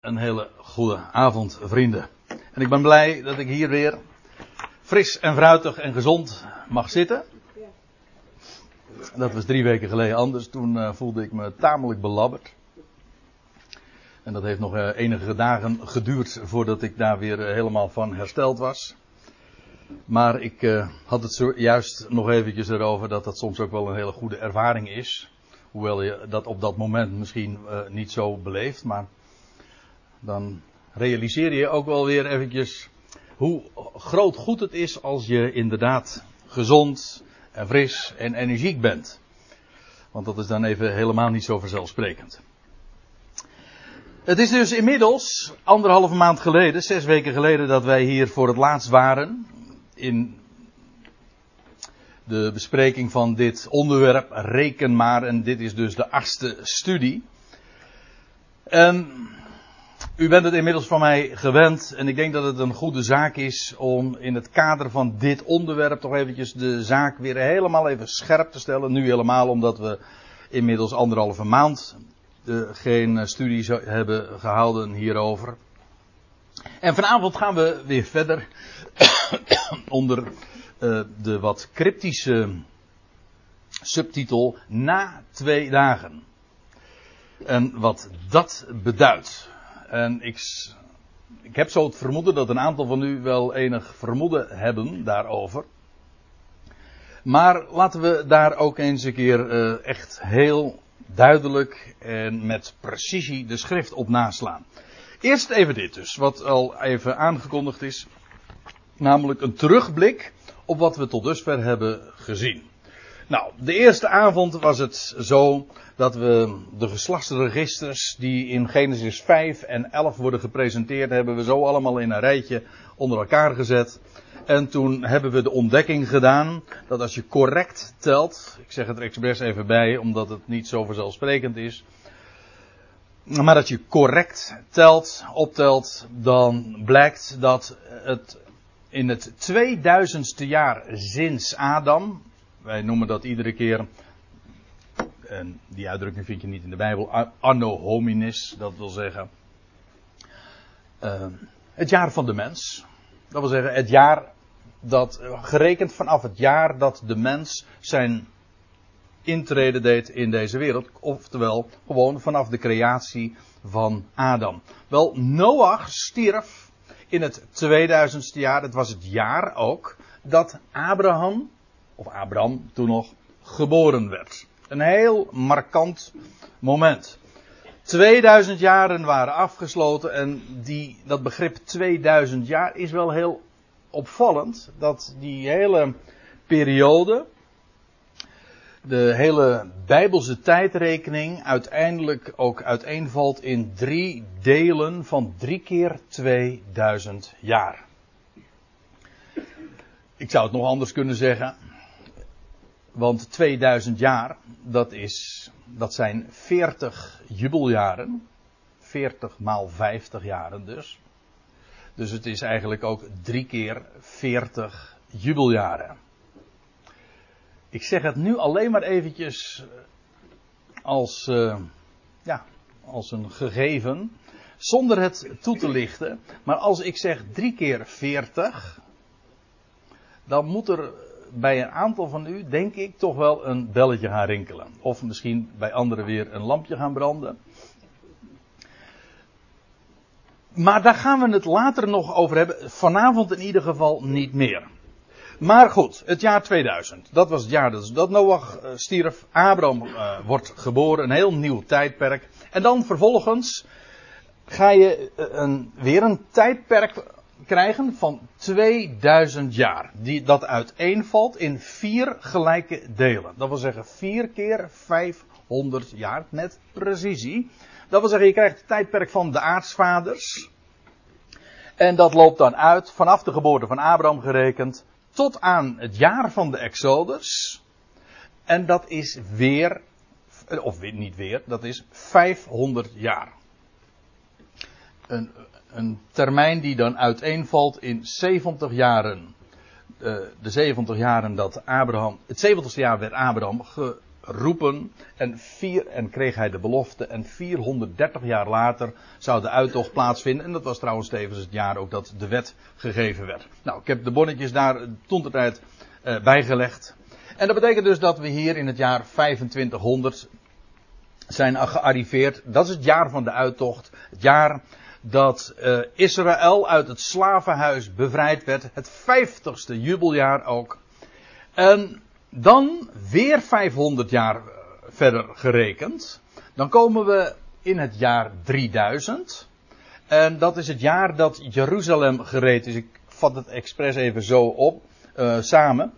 Een hele goede avond, vrienden. En ik ben blij dat ik hier weer fris en fruitig en gezond mag zitten. Dat was drie weken geleden anders. Toen uh, voelde ik me tamelijk belabberd. En dat heeft nog uh, enige dagen geduurd voordat ik daar weer uh, helemaal van hersteld was. Maar ik had het zo juist nog eventjes erover dat dat soms ook wel een hele goede ervaring is. Hoewel je dat op dat moment misschien niet zo beleeft, maar dan realiseer je ook wel weer eventjes hoe groot goed het is als je inderdaad gezond en fris en energiek bent. Want dat is dan even helemaal niet zo vanzelfsprekend. Het is dus inmiddels anderhalve maand geleden, zes weken geleden, dat wij hier voor het laatst waren. In de bespreking van dit onderwerp, reken maar. En dit is dus de achtste studie. En u bent het inmiddels van mij gewend en ik denk dat het een goede zaak is om in het kader van dit onderwerp toch eventjes de zaak weer helemaal even scherp te stellen. Nu helemaal omdat we inmiddels anderhalve maand geen studie hebben gehouden hierover. En vanavond gaan we weer verder onder uh, de wat cryptische subtitel Na twee dagen. En wat dat beduidt. En ik, ik heb zo het vermoeden dat een aantal van u wel enig vermoeden hebben daarover. Maar laten we daar ook eens een keer uh, echt heel duidelijk en met precisie de schrift op naslaan. Eerst even dit dus, wat al even aangekondigd is. Namelijk een terugblik op wat we tot dusver hebben gezien. Nou, de eerste avond was het zo dat we de geslachtsregisters die in Genesis 5 en 11 worden gepresenteerd, hebben we zo allemaal in een rijtje onder elkaar gezet. En toen hebben we de ontdekking gedaan dat als je correct telt, ik zeg het er expres even bij, omdat het niet zo vanzelfsprekend is, maar dat je correct telt, optelt, dan blijkt dat het in het 2000ste jaar sinds Adam, wij noemen dat iedere keer en die uitdrukking vind je niet in de Bijbel. Anno hominis, dat wil zeggen. Uh, het jaar van de mens. Dat wil zeggen het jaar dat, gerekend vanaf het jaar dat de mens zijn intrede deed in deze wereld. Oftewel, gewoon vanaf de creatie van Adam. Wel, Noach stierf in het 2000ste jaar. Het was het jaar ook dat Abraham, of Abraham toen nog, geboren werd. Een heel markant moment. 2000 jaren waren afgesloten en die, dat begrip 2000 jaar is wel heel opvallend. Dat die hele periode, de hele Bijbelse tijdrekening uiteindelijk ook uiteenvalt in drie delen van drie keer 2000 jaar. Ik zou het nog anders kunnen zeggen. Want 2000 jaar, dat, is, dat zijn 40 jubeljaren. 40 maal 50 jaren dus. Dus het is eigenlijk ook drie keer 40 jubeljaren. Ik zeg het nu alleen maar eventjes als, uh, ja, als een gegeven. Zonder het toe te lichten. Maar als ik zeg drie keer 40. Dan moet er bij een aantal van u, denk ik, toch wel een belletje gaan rinkelen. Of misschien bij anderen weer een lampje gaan branden. Maar daar gaan we het later nog over hebben. Vanavond in ieder geval niet meer. Maar goed, het jaar 2000. Dat was het jaar dat, Noach uh, stierf. Abraham uh, wordt geboren. Een heel nieuw tijdperk. En dan vervolgens ga je uh, een, weer een tijdperk krijgen van 2000 jaar. Die, dat uiteenvalt in vier gelijke delen. Dat wil zeggen vier keer 500 jaar met precisie. Dat wil zeggen je krijgt het tijdperk van de aartsvaders. En dat loopt dan uit vanaf de geboorte van Abraham gerekend tot aan het jaar van de Exodus. En dat is weer, of niet weer, dat is 500 jaar. Een, een termijn die dan uiteenvalt in 70 jaren. Uh, de 70 jaren dat Abraham, het 70ste jaar werd Abraham ge, roepen. En, vier, en kreeg hij de belofte. En 430 jaar later zou de uittocht plaatsvinden. En dat was trouwens tevens het jaar ook dat de wet gegeven werd. Nou, ik heb de bonnetjes daar toen de tijd uh, bijgelegd. En dat betekent dus dat we hier in het jaar 2500 zijn gearriveerd. Dat is het jaar van de uittocht. Het jaar dat uh, Israël uit het slavenhuis bevrijd werd. Het vijftigste jubeljaar ook. En dan weer 500 jaar eh, verder gerekend. Dan komen we in het jaar 3000. En dat is het jaar dat Jeruzalem gereed is. Ik vat het expres even zo op, uh, samen.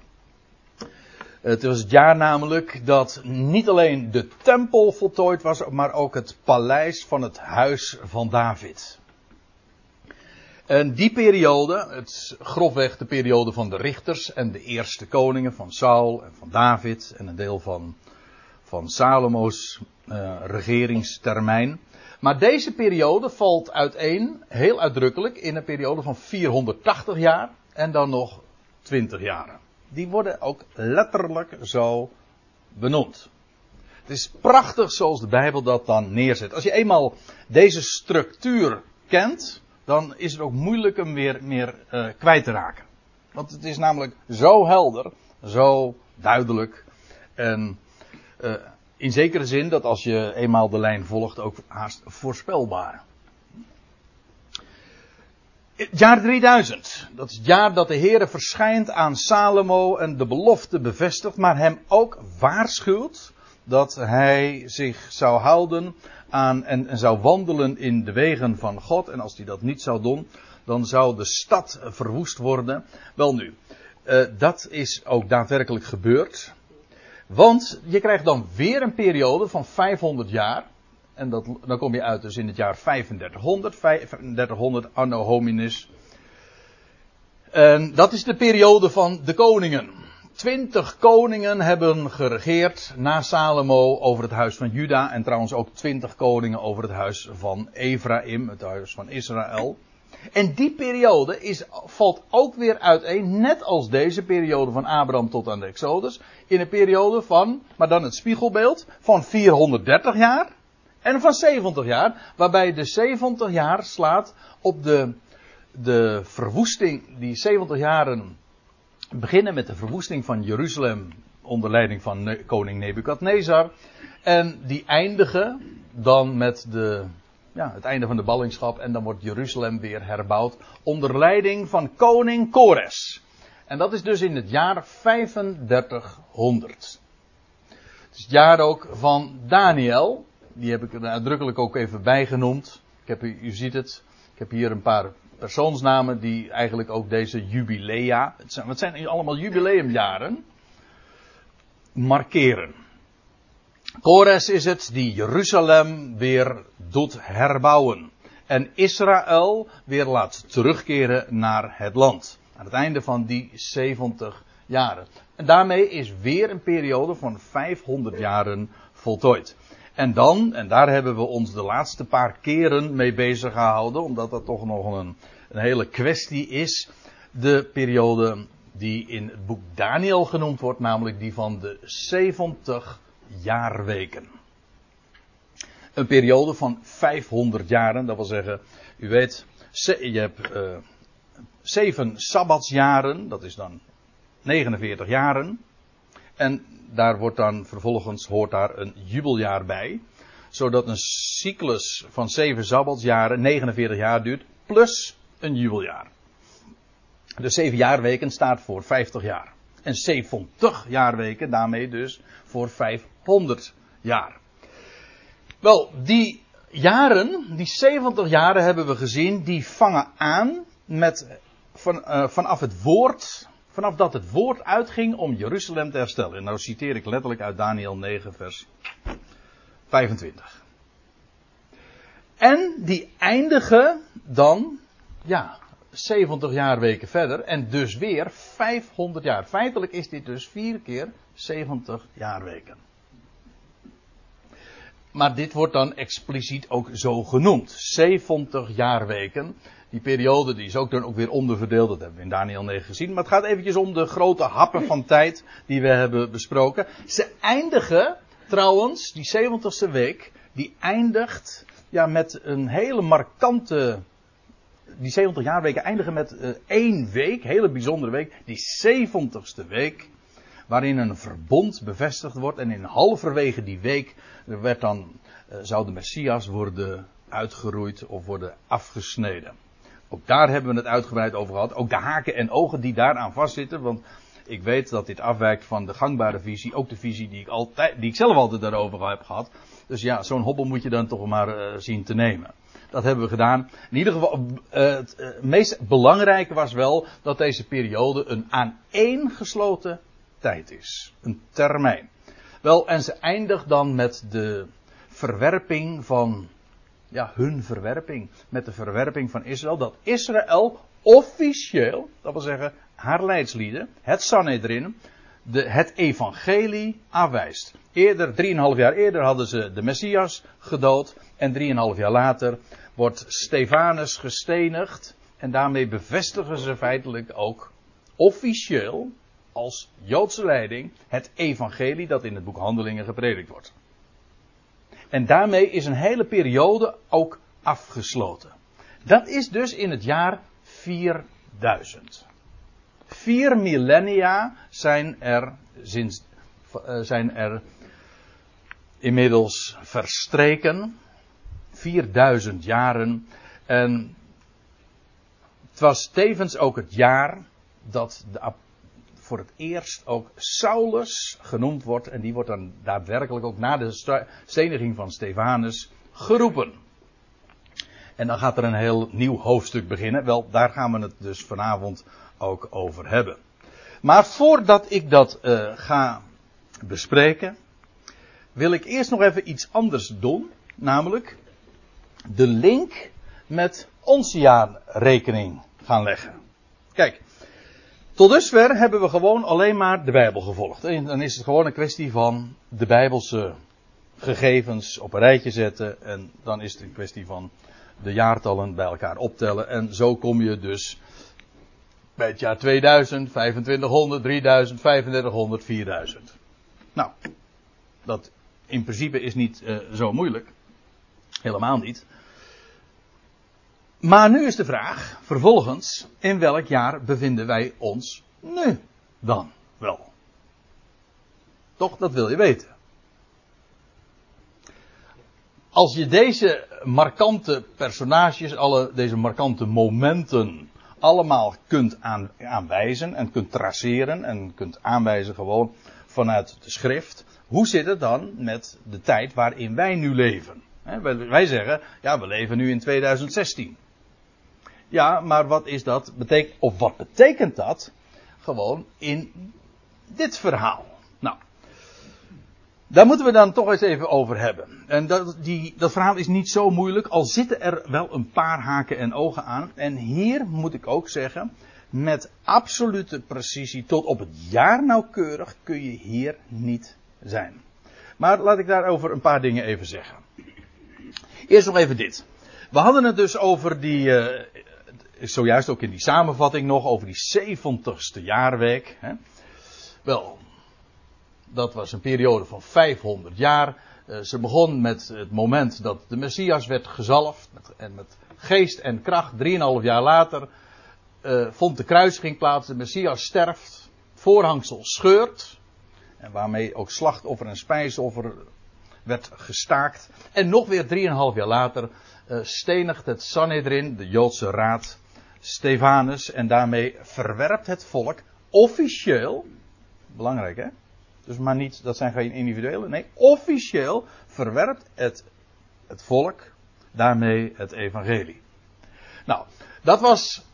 Het was het jaar namelijk dat niet alleen de tempel voltooid was, maar ook het paleis van het huis van David. En die periode, het grofweg de periode van de richters en de eerste koningen van Saul en van David en een deel van, van Salomo's uh, regeringstermijn. Maar deze periode valt uiteen, heel uitdrukkelijk, in een periode van 480 jaar en dan nog 20 jaren. Die worden ook letterlijk zo benoemd. Het is prachtig zoals de Bijbel dat dan neerzet. Als je eenmaal deze structuur kent, dan is het ook moeilijk hem weer meer uh, kwijt te raken. Want het is namelijk zo helder, zo duidelijk. En uh, in zekere zin dat als je eenmaal de lijn volgt ook haast voorspelbaar. Jaar 3000, dat is het jaar dat de Heer verschijnt aan Salomo en de belofte bevestigt, maar hem ook waarschuwt dat hij zich zou houden aan en, zou wandelen in de wegen van God. En als hij dat niet zou doen, dan zou de stad verwoest worden. Wel nu, uh, dat is ook daadwerkelijk gebeurd. Want je krijgt dan weer een periode van 500 jaar. En dat, dan kom je uit dus in het jaar 3500, 3500 anno hominis. En dat is de periode van de koningen. Twintig koningen hebben geregeerd na Salomo over het huis van Juda. En trouwens ook twintig koningen over het huis van Ephraim, het huis van Israël. En die periode is, valt ook weer uiteen, net als deze periode van Abraham tot aan de Exodus, in een periode van, maar dan het spiegelbeeld, van 430 jaar en van 70 jaar, waarbij de 70 jaar slaat op de, de verwoesting, die 70 jaren beginnen met de verwoesting van Jeruzalem onder leiding van koning Nebukadnezar. En die eindigen dan met de, ja, het einde van de ballingschap. En dan wordt Jeruzalem weer herbouwd onder leiding van koning Kores. En dat is dus in het jaar 3500. Het is het jaar ook van Daniel. Die heb ik er uitdrukkelijk ook even bijgenoemd. Ik heb, u ziet het. Ik heb hier een paar persoonsnamen die eigenlijk ook deze jubilea, het zijn, wat zijn allemaal jubileumjaren, markeren. Kores is het die Jeruzalem weer doet herbouwen. En Israël weer laat terugkeren naar het land. Aan het einde van die 70 jaren. En daarmee is weer een periode van 500 jaren voltooid. En dan, en daar hebben we ons de laatste paar keren mee bezig gehouden, omdat dat toch nog een, een hele kwestie is. De periode die in het boek Daniel genoemd wordt, namelijk die van de 70 jaarweken. Een periode van 500 jaren, dat wil zeggen, u weet, je hebt uh, zeven sabbatsjaren, dat is dan 49 jaren. En daar wordt dan vervolgens, hoort daar een jubeljaar bij. Zodat een cyclus van zeven sabbatsjaren 49 jaar duurt, plus een jubeljaar. De zeven jaarweken staat voor 50 jaar. En 70 jaarweken daarmee dus voor 500 jaar. Wel, die jaren, die 70 jaren hebben we gezien, die vangen aan met, van, uh, vanaf het woord Vanaf dat het woord uitging om Jeruzalem te herstellen. En nou citeer ik letterlijk uit Daniel 9, vers 25. En die eindigen dan, ja, 70 jaar weken verder. En dus weer 500 jaar. Feitelijk is dit dus vier keer 70 jaar weken. Maar dit wordt dan expliciet ook zo genoemd. 70 jaarweken. Die periode die is ook dan ook weer onderverdeeld. Dat hebben we in Daniel 9 gezien. Maar het gaat eventjes om de grote happen van tijd die we hebben besproken. Ze eindigen Trouwens, die 70ste week, die eindigt ja, met een hele markante. Die 70 jaarweken eindigen met uh, één week, hele bijzondere week, die 70ste week, waarin een verbond bevestigd wordt. En in halverwege die week werd dan, uh, zou de Messias worden uitgeroeid of worden afgesneden. Ook daar hebben we het uitgebreid over gehad. Ook de haken en ogen die daaraan vastzitten. Want ik weet dat dit afwijkt van de gangbare visie. Ook de visie die ik, altijd, die ik zelf altijd daarover heb gehad. Dus ja, zo'n hobbel moet je dan toch maar uh, zien te nemen. Dat hebben we gedaan. In ieder geval, uh, het meest belangrijke was wel dat deze periode een aaneengesloten tijd is. Een termijn. Wel, en ze eindigt dan met de verwerping van, ja, hun verwerping. Met de verwerping van Israël. Dat Israël officieel, dat wil zeggen haar leidslieden, het Sanhedrin, de, het evangelie aanwijst. Eerder, 3,5 jaar eerder hadden ze de Messias gedood. En 3,5 jaar later wordt Stefanus gestenigd. En daarmee bevestigen ze feitelijk ook officieel als Joodse leiding het evangelie dat in het boek Handelingen gepredikt wordt. En daarmee is een hele periode ook afgesloten. Dat is dus in het jaar 4000. Vier millennia zijn er, sinds, zijn er inmiddels verstreken. 4000 jaren. En het was tevens ook het jaar dat de, voor het eerst ook Saulus genoemd wordt. En die wordt dan daadwerkelijk ook na de steniging van Stefanus geroepen. En dan gaat er een heel nieuw hoofdstuk beginnen. Wel, daar gaan we het dus vanavond ook over hebben. Maar voordat ik dat uh, ga bespreken, wil ik eerst nog even iets anders doen. Namelijk de link met onze jaarrekening gaan leggen. Kijk, tot dusver hebben we gewoon alleen maar de Bijbel gevolgd. En dan is het gewoon een kwestie van de Bijbelse gegevens op een rijtje zetten. En dan is het een kwestie van de jaartallen bij elkaar optellen. En zo kom je dus bij het jaar 2000, 2500, 3000, 3500, 4000. Nou, dat in principe is niet uh, zo moeilijk. Helemaal niet. Maar nu is de vraag, vervolgens, in welk jaar bevinden wij ons nu dan wel? Toch, dat wil je weten. Als je deze markante personages, alle deze markante momenten allemaal kunt aan, aanwijzen en kunt traceren en kunt aanwijzen gewoon vanuit de schrift. Hoe zit het dan met de tijd waarin wij nu leven? wij zeggen, ja, we leven nu in 2016. Ja, maar wat is dat? Betekent, of wat betekent dat? Gewoon in dit verhaal. Nou, daar moeten we dan toch eens even over hebben. En dat, die, dat verhaal is niet zo moeilijk, al zitten er wel een paar haken en ogen aan. En hier moet ik ook zeggen, met absolute precisie tot op het jaar nauwkeurig kun je hier niet zijn. Maar laat ik daarover een paar dingen even zeggen. Eerst nog even dit. We hadden het dus over die, uh, zojuist ook in die samenvatting nog, over die 70ste jaarweek. Hè. Wel, dat was een periode van 500 jaar. Uh, ze begon met het moment dat de Messias werd gezalfd. En met geest en kracht. Drieënhalf jaar later uh, vond de kruisiging plaats. De Messias sterft. Voorhangsel scheurt. En waarmee ook slachtoffer en spijsoffer werd gestaakt. En nog weer drieënhalf jaar later uh, stenigt het Sanhedrin, de Joodse raad, Stefanus. En daarmee verwerpt het volk officieel. Belangrijk hè? Dus maar niet, dat zijn geen individuele. Nee, officieel verwerpt het, het volk daarmee het evangelie. Nou, dat was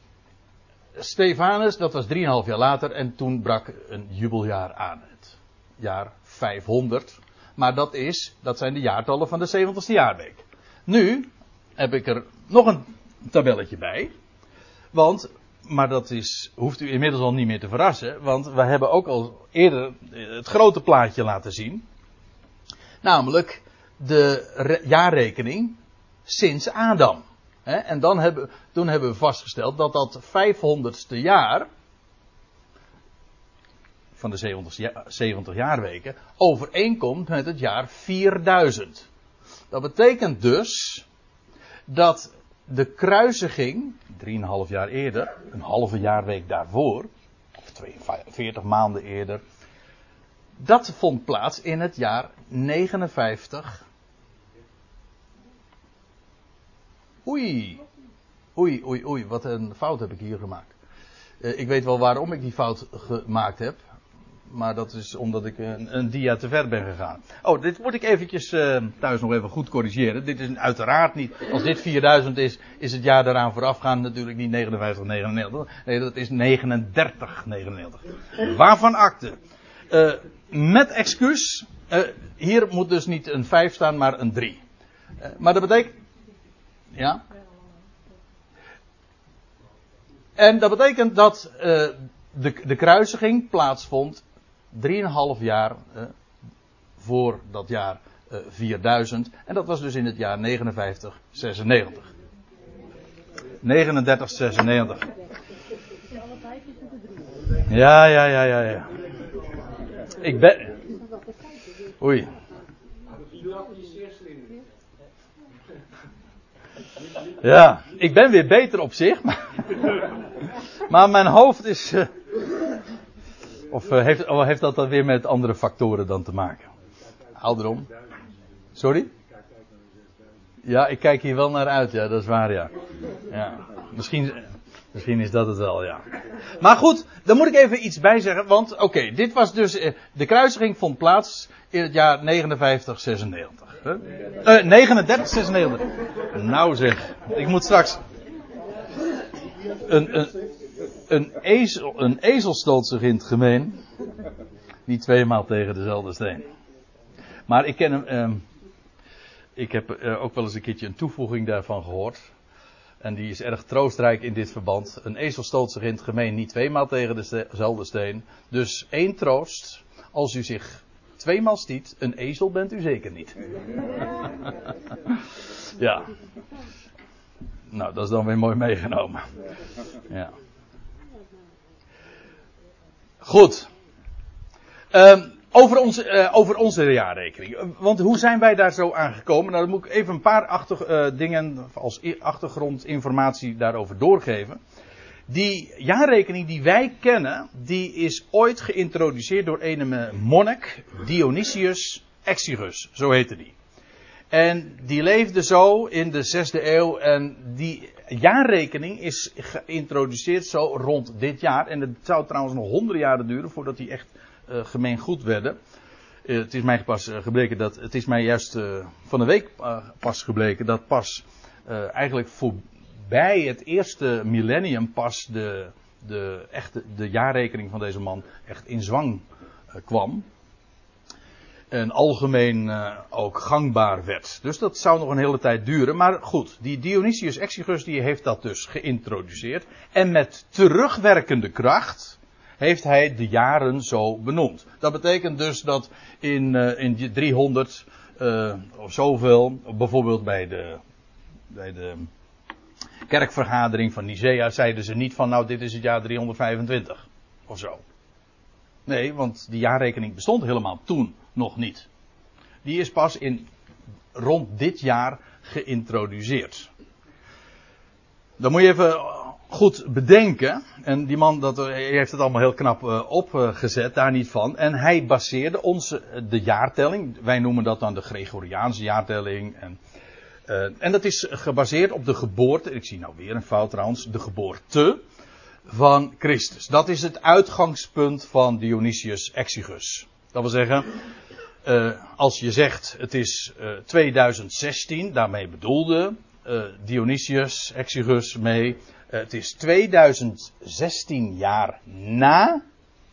Stefanus, dat was 3,5 jaar later en toen brak een jubeljaar aan. Het jaar 500. Maar dat is, dat zijn de jaartallen van de 70ste jaarweek. Nu heb ik er nog een tabelletje bij. Want maar dat is, hoeft u inmiddels al niet meer te verrassen, want we hebben ook al eerder het grote plaatje laten zien. Namelijk de jaarrekening sinds Adam. En dan hebben, toen hebben we vastgesteld dat dat 500ste jaar van de 70, ja- 70 jaarweken overeenkomt met het jaar 4000. Dat betekent dus dat de kruisiging, 3,5 jaar eerder, een halve jaarweek daarvoor, of 42 maanden eerder, dat vond plaats in het jaar 59. Oei, oei, oei, oei, wat een fout heb ik hier gemaakt. Eh, ik weet wel waarom ik die fout gemaakt heb. Maar dat is omdat ik een, een dia te ver ben gegaan. Oh, dit moet ik eventjes eh, thuis nog even goed corrigeren. Dit is uiteraard niet, als dit 4000 is, is het jaar daaraan voorafgaand natuurlijk niet 59, 99. Nee, dat is 39, 99. Waarvan akte? Eh, met excuus, eh, hier moet dus niet een 5 staan, maar een 3. Eh, maar dat betekent, ja? En dat betekent dat de, de kruisiging plaatsvond 3,5 jaar eh, voor dat jaar eh, 4000. En dat was dus in het jaar 59, 96. 39, 96. Ja, ja, ja, ja, ja. Ik ben. Oei. Ja, ik ben weer beter op zich, maar, maar mijn hoofd is. eh, of eh, heeft, oh, heeft dat dan weer met andere factoren dan te maken? Hou erom. Sorry? Ja, ik kijk hier wel naar uit, ja, dat is waar, ja. ja. Misschien, misschien is dat het wel, ja. Maar goed, daar moet ik even iets bij zeggen, want oké, dit was dus. eh, de kruisiging vond plaats in het jaar 59, 96. hè? Eh, 39, 96. Nou zeg, ik moet straks. Een, een, een, ezel, een stoot zich in het gemeen. Niet tweemaal tegen dezelfde steen. Maar ik ken hem. ehm, ik heb eh, ook wel eens een keertje een toevoeging daarvan gehoord. En die is erg troostrijk in dit verband. Een ezel stoot zich in het gemeen niet tweemaal tegen dezelfde steen. Dus één troost. Als u zich tweemaal stiet, een ezel bent u zeker niet. ja. Nou, dat is dan weer mooi meegenomen. Ja. Goed. Ehm, over, onze, eh, over onze jaarrekening. Eh, Want hoe zijn wij daar zo aan gekomen? Nou, dan moet ik even een paar achter, eh, dingen als achtergrondinformatie daarover doorgeven. Die jaarrekening die wij kennen, die is ooit geïntroduceerd door een monnik, Dionysius Exiguus, zo heette die. En die leefde zo in de zesde eeuw en die jaarrekening is geïntroduceerd zo rond dit jaar. En het zou trouwens nog honderden jaren duren voordat die echt uh, gemeengoed werden. Uh, het is mij pas uh, gebleken dat, het is mij juist van de week pas gebleken dat pas eigenlijk voorbij het eerste millennium pas de, de, echte, de jaarrekening van deze man echt in zwang kwam. En algemeen uh, ook gangbaar werd. Dus dat zou nog een hele tijd duren. Maar goed, die Dionysius Exiguus die heeft dat dus geïntroduceerd. En met terugwerkende kracht heeft hij de jaren zo benoemd. Dat betekent dus dat in, uh, in 300 uh, of zoveel, bijvoorbeeld bij de, bij de kerkvergadering van Nicea, zeiden ze niet van nou dit is het jaar 325 of zo. Nee, want die jaarrekening bestond helemaal toen nog niet. Die is pas in rond dit jaar geïntroduceerd. Dan moet je even goed bedenken. En die man dat, heeft het allemaal heel knap uh, opgezet, daar niet van. En hij baseerde onze, de jaartelling. Wij noemen dat dan de Gregoriaanse jaartelling. En, en dat is gebaseerd op de geboorte. Ik zie nou weer een fout trouwens. De geboorte van Christus. Dat is het uitgangspunt van Dionysius Exiguus. Dat wil zeggen, uh, als je zegt het is uh, 2016, daarmee bedoelde uh, Dionysius Exiguus mee. het is 2016 jaar na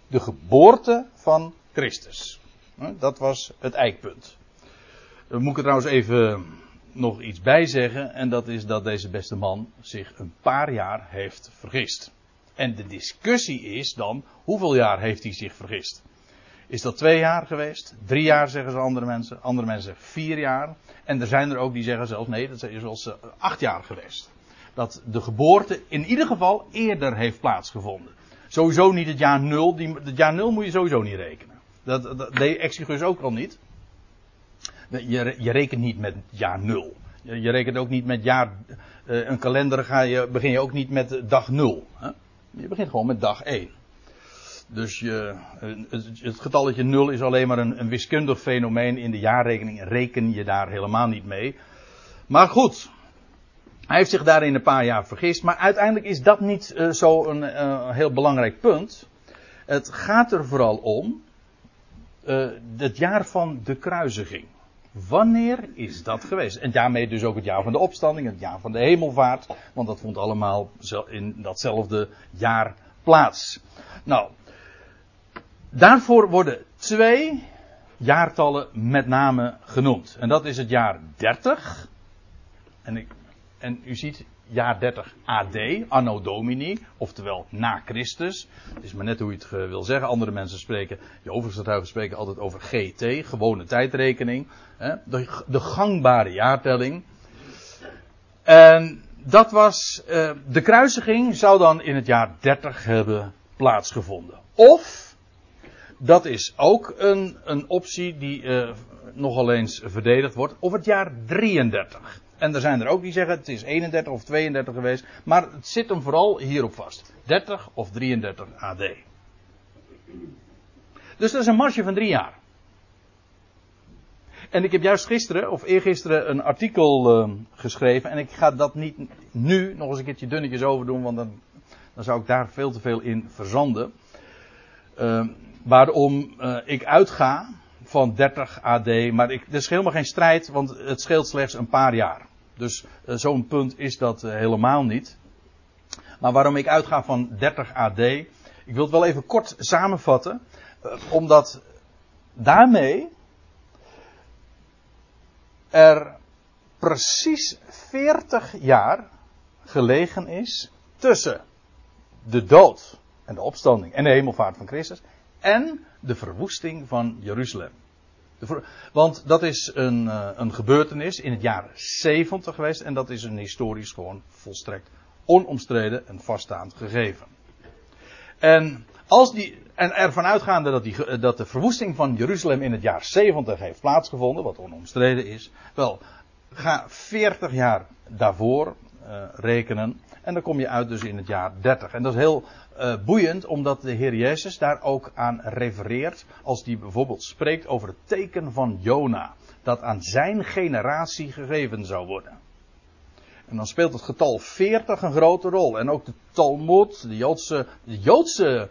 de geboorte van Christus. dat was het eikpunt. Dan moet ik er trouwens even nog iets bij zeggen. En dat is dat deze beste man zich een paar jaar heeft vergist. En de discussie is dan, hoeveel jaar heeft hij zich vergist? Is dat twee jaar geweest? Drie jaar zeggen ze andere mensen. Andere mensen vier jaar. En er zijn er ook die zeggen zelfs nee, dat is zelfs uh, acht jaar geweest. Dat de geboorte in ieder geval eerder heeft plaatsgevonden. Sowieso niet het jaar nul. Die, het jaar nul moet je sowieso niet rekenen. Dat, dat deed Exegus ook al niet. Je, je rekent niet met jaar nul. Je, rekent ook niet met jaar. Uh, een kalender ga je, begin je ook niet met dag nul. Hè? Je begint gewoon met dag 1. Dus je, het, het getalletje 0 is alleen maar een, een, wiskundig fenomeen. In de jaarrekening reken je daar helemaal niet mee. Maar goed, hij heeft zich daarin een paar jaar vergist. Maar uiteindelijk is dat niet uh, zo een uh, heel belangrijk punt. Het gaat er vooral om het jaar van de kruisiging. Wanneer is dat geweest? En daarmee dus ook het jaar van de opstanding, het jaar van de hemelvaart. Want dat vond allemaal in datzelfde jaar plaats. Nou, daarvoor worden twee jaartallen met name genoemd. En dat is het jaar 30. En, ik, en u ziet jaar 30 AD, Anno Domini, oftewel na Christus. Het is maar net hoe je het wil zeggen. Andere mensen spreken, Jehovah's spreken altijd over GT, gewone tijdrekening. De, de gangbare jaartelling. En dat was, uh, de kruisiging zou dan in het jaar 30 hebben plaatsgevonden. Of, dat is ook een, een optie die uh, nogal eens verdedigd wordt, of het jaar 33. En er zijn er ook die zeggen het is 31 of 32 geweest. Maar het zit hem vooral hierop vast. 30 of 33 AD. Dus dat is een marge van drie jaar. En ik heb juist gisteren of eergisteren een artikel uh, geschreven. En ik ga dat niet nu nog eens een keertje dunnetjes over doen. Want dan, dan zou ik daar veel te veel in verzanden. Uh, waarom uh, ik uitga van 30 AD. Maar ik, er is helemaal geen strijd. Want het scheelt slechts een paar jaar. Dus uh, zo'n punt is dat uh, helemaal niet. Maar waarom ik uitga van 30 AD. Ik wil het wel even kort samenvatten. Omdat daarmee er precies 40 jaar gelegen is tussen de dood en de opstanding en de hemelvaart van Christus en de verwoesting van Jeruzalem. Want dat is een, uh, een gebeurtenis in het jaar 70 geweest. En dat is een historisch gewoon volstrekt onomstreden en vaststaand gegeven. En, als die, en ervan uitgaande dat, die, dat de verwoesting van Jeruzalem in het jaar 70 heeft plaatsgevonden, wat onomstreden is. Wel, ga 40 jaar daarvoor uh, rekenen. En dan kom je uit dus in het jaar 30. En dat is heel uh, boeiend, omdat de Heer Jezus daar ook aan refereert. Als hij bijvoorbeeld spreekt over het teken van Jona. Dat aan zijn generatie gegeven zou worden. En dan speelt het getal 40 een grote rol. En ook de Talmud, de Joodse, de Joodse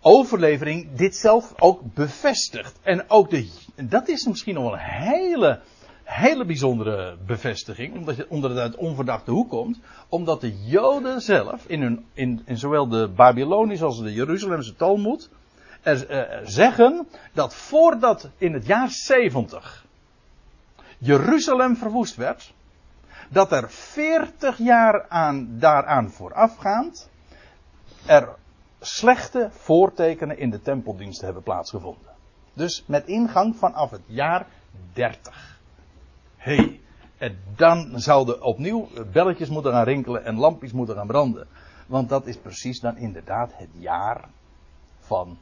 overlevering, dit zelf ook bevestigt. En ook de, dat is misschien nog wel een hele hele bijzondere bevestiging, omdat, je, omdat het uit onverdachte hoek komt, omdat de Joden zelf, in, hun, in, zowel de Babylonische als de Jeruzalemse Talmud, er, er zeggen dat voordat in het jaar 70 Jeruzalem verwoest werd, dat er 40 jaar aan, daaraan voorafgaand er slechte voortekenen in de tempeldienst hebben plaatsgevonden. Dus met ingang vanaf het jaar 30 hey, en dan zouden opnieuw belletjes moeten gaan rinkelen en lampjes moeten gaan branden. Want dat is precies dan inderdaad het jaar van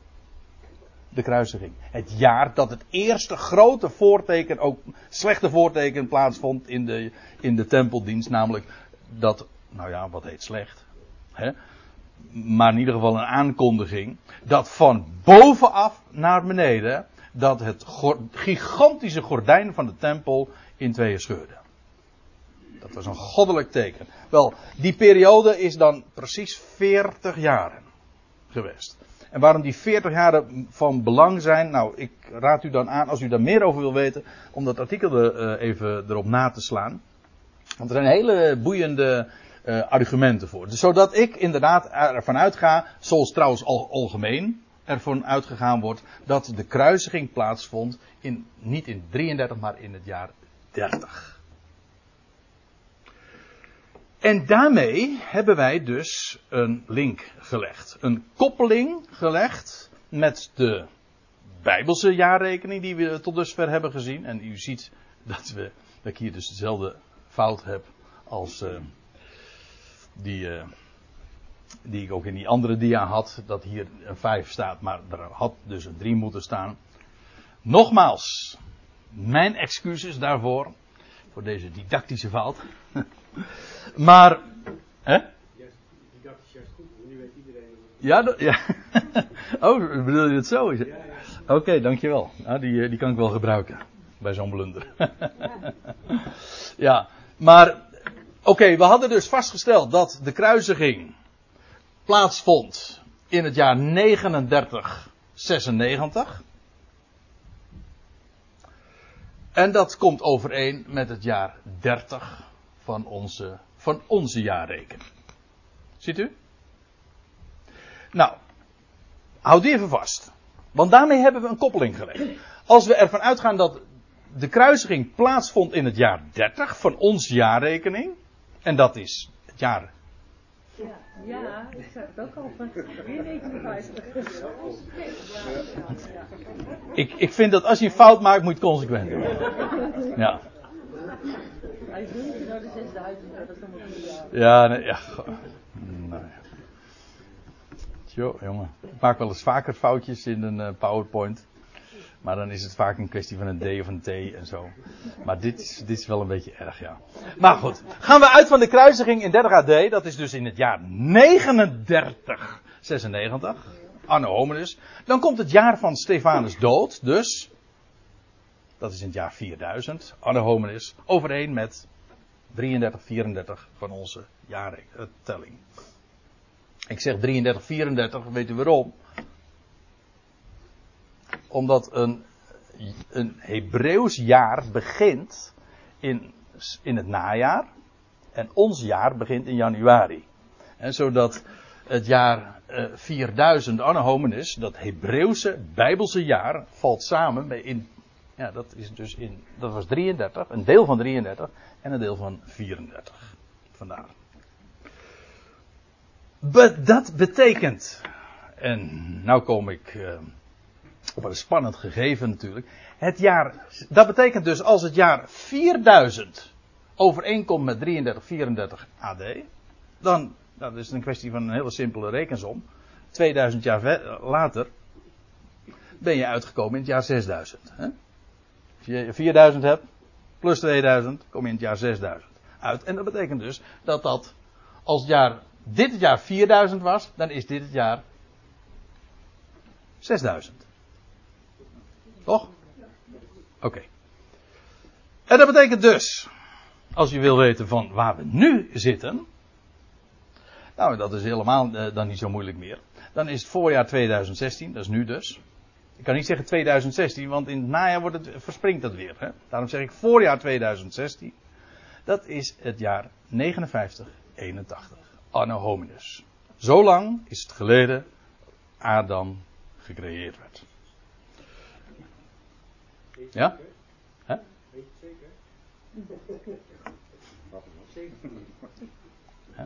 de kruisiging. Het jaar dat het eerste grote voorteken, ook slechte voorteken plaatsvond in de, in de tempeldienst. Namelijk dat, nou ja, wat heet slecht. Hè? Maar in ieder geval een aankondiging. Dat van bovenaf naar beneden. Dat het gigantische gordijn van de tempel in tweeën scheurde. Dat was een goddelijk teken. Wel, die periode is dan precies 40 jaren geweest. En waarom die 40 jaren van belang zijn, nou, ik raad u dan aan, als u daar meer over wil weten, om dat artikel er, uh, even erop na te slaan. Want er zijn hele boeiende uh, argumenten voor. Dus zodat ik inderdaad ervan uitga, zoals trouwens al, algemeen ervan uitgegaan wordt, dat de kruisiging plaatsvond in, niet in 33, maar in het jaar 30. En daarmee hebben wij dus een link gelegd. Een koppeling gelegd met de Bijbelse jaarrekening die we tot dusver hebben gezien. En u ziet dat, we, dat ik hier dus dezelfde fout heb als uh, die, uh, die ik ook in die andere dia had, dat hier een 5 staat, maar er had dus een 3 moeten staan. Nogmaals, mijn excuses daarvoor, voor deze didactische fout. maar, hè? Didactisch juist goed, nu weet iedereen. Ja, ja. oh, bedoel je het zo? Ja, ja. Oké, okay, dankjewel. Nou, die, die kan ik wel gebruiken bij zo'n blunder. ja, maar oké, okay, we hadden dus vastgesteld dat de kruisiging plaatsvond in het jaar 3996. En dat komt overeen met het jaar 30 van onze, van onze jaarrekening. Ziet u? Nou, houd die even vast. Want daarmee hebben we een koppeling gelegd. Als we ervan uitgaan dat de kruisiging plaatsvond in het jaar 30 van onze jaarrekening. En dat is het jaar ja, ja, ik zeg het ook al. Weer 59. Ik, ik vind dat als je een fout maakt, moet je het consequent doen. Ja. Hij is nu naar de 6000, dat is Ja, nee, ja. Nou ja. Jo, jongen. Ik maak wel eens vaker foutjes in een uh, PowerPoint. Maar dan is het vaak een kwestie van een D of een T en zo. Maar dit is, dit is wel een beetje erg, ja. Maar goed. Gaan we uit van de kruisiging in 30 AD. Dat is dus in het jaar 39, 96. Anno Hominus. Dan komt het jaar van Stefanus dood. Dus. Dat is in het jaar 4000. Anno Hominus. Overeen met 33, 34 van onze jaartelling. Ik zeg 33, 34. Weet u waarom? Omdat een, een Hebreeuws jaar begint in, in het najaar. En ons jaar begint in januari. En zodat het jaar uh, 4000 Anno Hominis, dat Hebreeuwse Bijbelse jaar, valt samen bij in. Ja, dat is dus in. Dat was 33, een deel van 33 en een deel van 34. Vandaar. Be, dat betekent. En nou kom ik. Uh, op een spannend gegeven natuurlijk. Het jaar, dat betekent dus als het jaar 4000 overeenkomt met 33, 34 AD, dan, dat is een kwestie van een hele simpele rekensom. 2000 jaar later ben je uitgekomen in het jaar 6000. Hè? Als je 4000 hebt, plus 2000, kom je in het jaar 6000 uit. En dat betekent dus dat dat, als het jaar, dit het jaar 4000 was, dan is dit het jaar 6000. Toch? Oké. En dat betekent dus, als je wil weten van waar we nu zitten. Nou, dat is helemaal eh, dan niet zo moeilijk meer. Dan is het voorjaar 2016, dat is nu dus. Ik kan niet zeggen 2016, want in het najaar wordt het, verspringt dat weer. Hè? Daarom zeg ik voorjaar 2016. Dat is het jaar 5981. Anno Hominus. Zo lang is het geleden Adam gecreëerd werd. Ja? Hè? Weet je het zeker? Hè?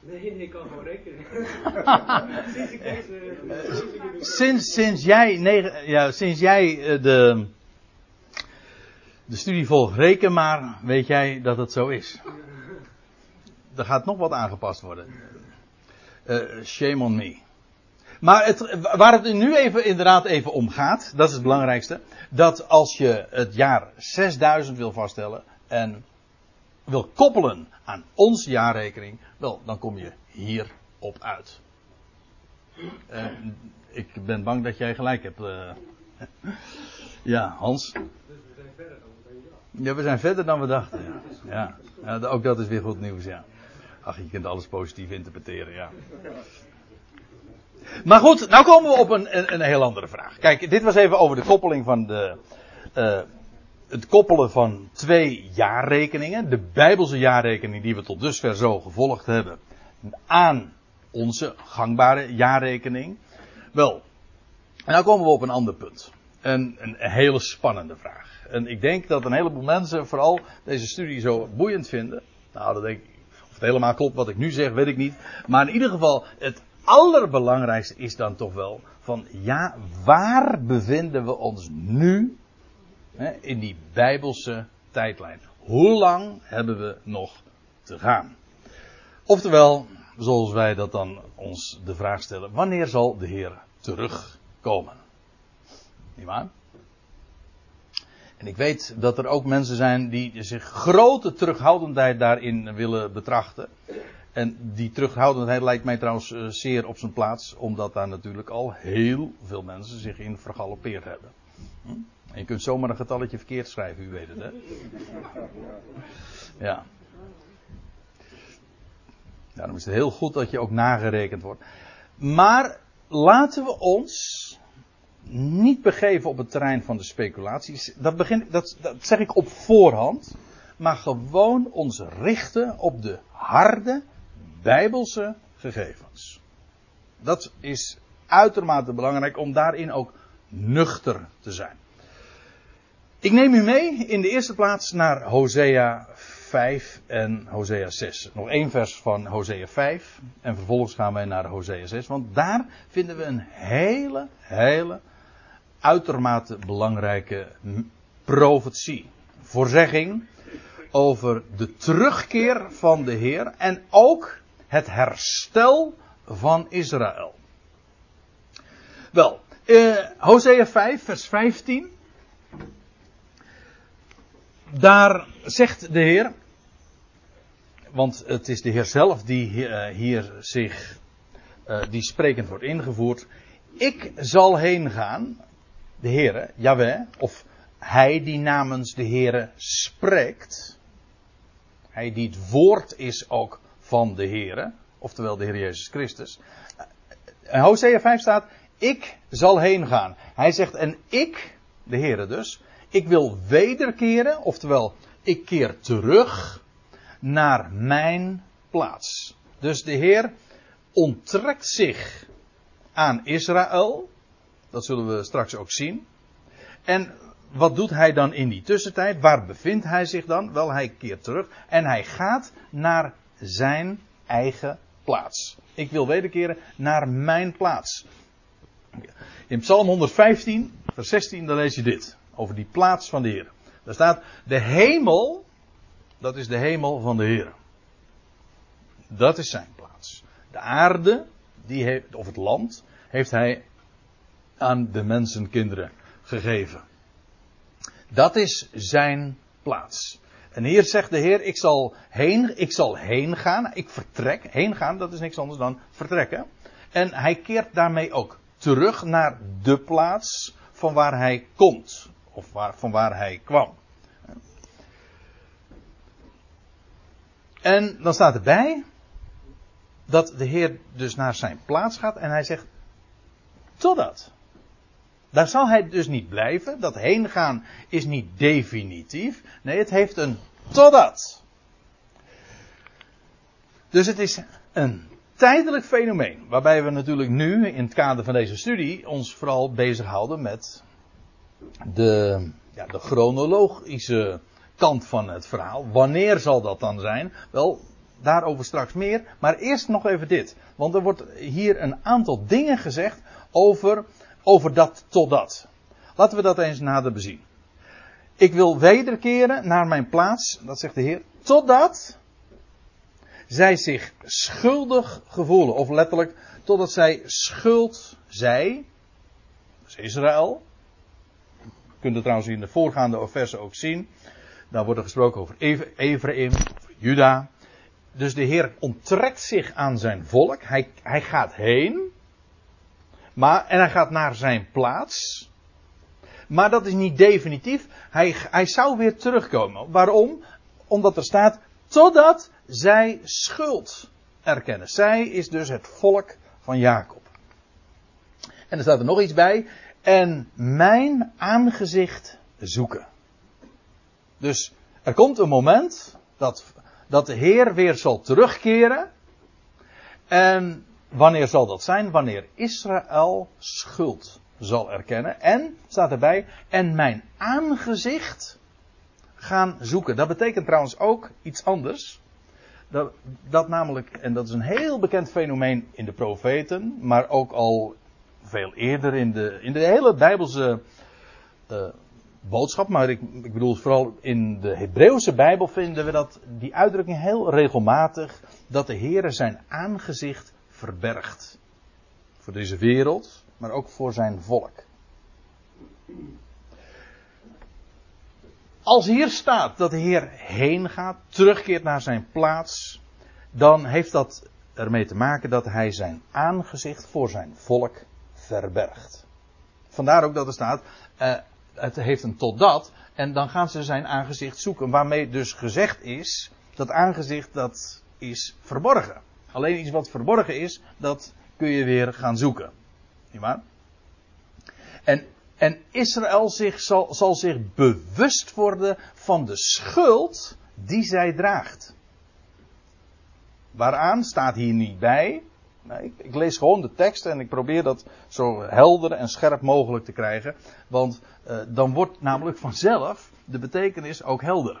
Nee, ik kan gewoon rekenen. sinds ik deze. sinds, sinds jij, negen, ja, sinds jij uh, de, de studie volgt, reken maar, weet jij dat het zo is. Er gaat nog wat aangepast worden. Uh, shame on me. Maar waar het nu even, inderdaad even om gaat, dat is het belangrijkste. Dat als je het jaar 6000 wil vaststellen en wil koppelen aan onze jaarrekening, wel, dan kom je hierop uit. Uh, ik ben bang dat jij gelijk hebt. Uh, ja, Hans. Dus we zijn verder dan we dachten. Ja, we zijn verder dan we dachten. Ja. ja ook dat is weer goed nieuws, ja. Ach, je kunt alles positief interpreteren, ja. Maar goed, nou komen we op een, een, een, heel andere vraag. Kijk, dit was even over de koppeling van de. Uh, het koppelen van twee jaarrekeningen. De Bijbelse jaarrekening die we tot dusver zo gevolgd hebben. Aan onze gangbare jaarrekening. Wel, nou komen we op een ander punt. Een, een, een hele spannende vraag. En ik denk dat een heleboel mensen vooral deze studie zo boeiend vinden. Nou, dat denk ik. Of het helemaal klopt wat ik nu zeg, weet ik niet. Maar in ieder geval, het allerbelangrijkste is dan toch wel van ja, waar bevinden we ons nu hè, in die bijbelse tijdlijn. Hoe lang hebben we nog te gaan? Oftewel, zoals wij dat dan ons de vraag stellen, wanneer zal de Heer terugkomen? Niet waar? En ik weet dat er ook mensen zijn die zich grote terughoudendheid daarin willen betrachten. En die terughoudendheid lijkt mij trouwens eh, zeer op zijn plaats, omdat daar natuurlijk al heel veel mensen zich in vergalopeerd hebben. Hm? En je kunt zomaar een getalletje verkeerd schrijven, u weet het hè. Ja. Daarom is het heel goed dat je ook nagerekend wordt. Maar laten we ons niet begeven op het terrein van de speculaties. Dat, begin, dat, dat zeg ik op voorhand. Maar gewoon ons richten op de harde bijbelse gegevens. Dat is uitermate belangrijk om daarin ook nuchter te zijn. Ik neem u mee in de eerste plaats naar Hosea 5 en Hosea 6. Nog één vers van Hosea 5 en vervolgens gaan wij naar Hosea 6, want daar vinden we een hele, hele uitermate belangrijke profetie, voorzegging over de terugkeer van de Heer en ook het herstel van Israël. Wel, eh, Hosea 5, vers 15. Daar zegt de Heer, want het is de Heer zelf die eh, hier zich, uh, die sprekend wordt ingevoerd. Ik zal heen gaan, de Heere, Jaweh, of hij die namens de Heere spreekt. Hij die het woord is ook van de Heere, oftewel de Heer Jezus Christus. In Hosea 5 staat, ik zal heen gaan. Hij zegt, en ik, de Heere dus, ik wil wederkeren, oftewel, ik keer terug naar mijn plaats. Dus de Heer onttrekt zich aan Israël. Dat zullen we straks ook zien. En wat doet hij dan in die tussentijd? Waar bevindt hij zich dan? Wel, hij keert terug en hij gaat naar zijn eigen plaats. Ik wil wederkeren naar mijn plaats. In Psalm 115, vers 16, dan lees je dit. Over die plaats van de Heer. Daar staat, de hemel, dat is de hemel van de Heer. Dat is zijn plaats. De aarde, die of het land, heeft hij aan de mensenkinderen gegeven. Dat is zijn plaats. En hier zegt de Heer, ik zal heen, ik zal heen gaan, ik vertrek. Heen gaan, dat is niks anders dan vertrekken. En hij keert daarmee ook terug naar de plaats van waar hij komt. Of waar, van waar hij kwam. En dan staat erbij dat de Heer dus naar zijn plaats gaat en hij zegt, totdat. Daar zal hij dus niet blijven. Dat heen gaan is niet definitief. Nee, het heeft een totdat. Dus het is een tijdelijk fenomeen. Waarbij we natuurlijk nu in het kader van deze studie ons vooral bezighouden met de, ja, de chronologische kant van het verhaal. Wanneer zal dat dan zijn? Wel, daarover straks meer. Maar eerst nog even dit. Want er wordt hier een aantal dingen gezegd over over dat tot dat. Laten we dat eens nader bezien. Ik wil wederkeren naar mijn plaats, dat zegt de Heer, totdat zij zich schuldig gevoelen. Of letterlijk, totdat zij schuld, zij, is Israël. Je kunt het trouwens in de voorgaande versen ook zien. Daar wordt er gesproken over Ephraim, Juda. Dus de Heer onttrekt zich aan zijn volk. Hij, hij gaat heen. Maar, en hij gaat naar zijn plaats. Maar dat is niet definitief. Hij, hij zou weer terugkomen. Waarom? Omdat er staat, totdat zij schuld erkennen. Zij is dus het volk van Jacob. En er staat er nog iets bij. En mijn aangezicht zoeken. Dus er komt een moment dat, dat de Heer weer zal terugkeren. En Wanneer zal dat zijn? Wanneer Israël schuld zal erkennen. En, staat erbij, en mijn aangezicht gaan zoeken. Dat betekent trouwens ook iets anders. Dat, dat namelijk, en dat is een heel bekend fenomeen in de profeten, maar ook al veel eerder in de, in de hele Bijbelse uh, boodschap, maar ik, ik bedoel vooral in de Hebreeuwse Bijbel vinden we dat die uitdrukking heel regelmatig dat de Heere zijn aangezicht verbergt. Voor deze wereld, maar ook voor zijn volk. Als hier staat dat de Heer heen gaat, terugkeert naar zijn plaats, dan heeft dat ermee te maken dat hij zijn aangezicht voor zijn volk verbergt. Vandaar ook dat er staat, uh, het heeft een tot dat, en dan gaan ze zijn aangezicht zoeken. Waarmee dus gezegd is, dat aangezicht dat is verborgen. Alleen iets wat verborgen is, dat kun je weer gaan zoeken. Niet waar? En, en Israël zich, zal, zal zich bewust worden van de schuld die zij draagt. Waaraan staat hier niet bij. Nee, ik, lees gewoon de tekst en ik probeer dat zo helder en scherp mogelijk te krijgen. Want uh, dan wordt namelijk vanzelf de betekenis ook helder.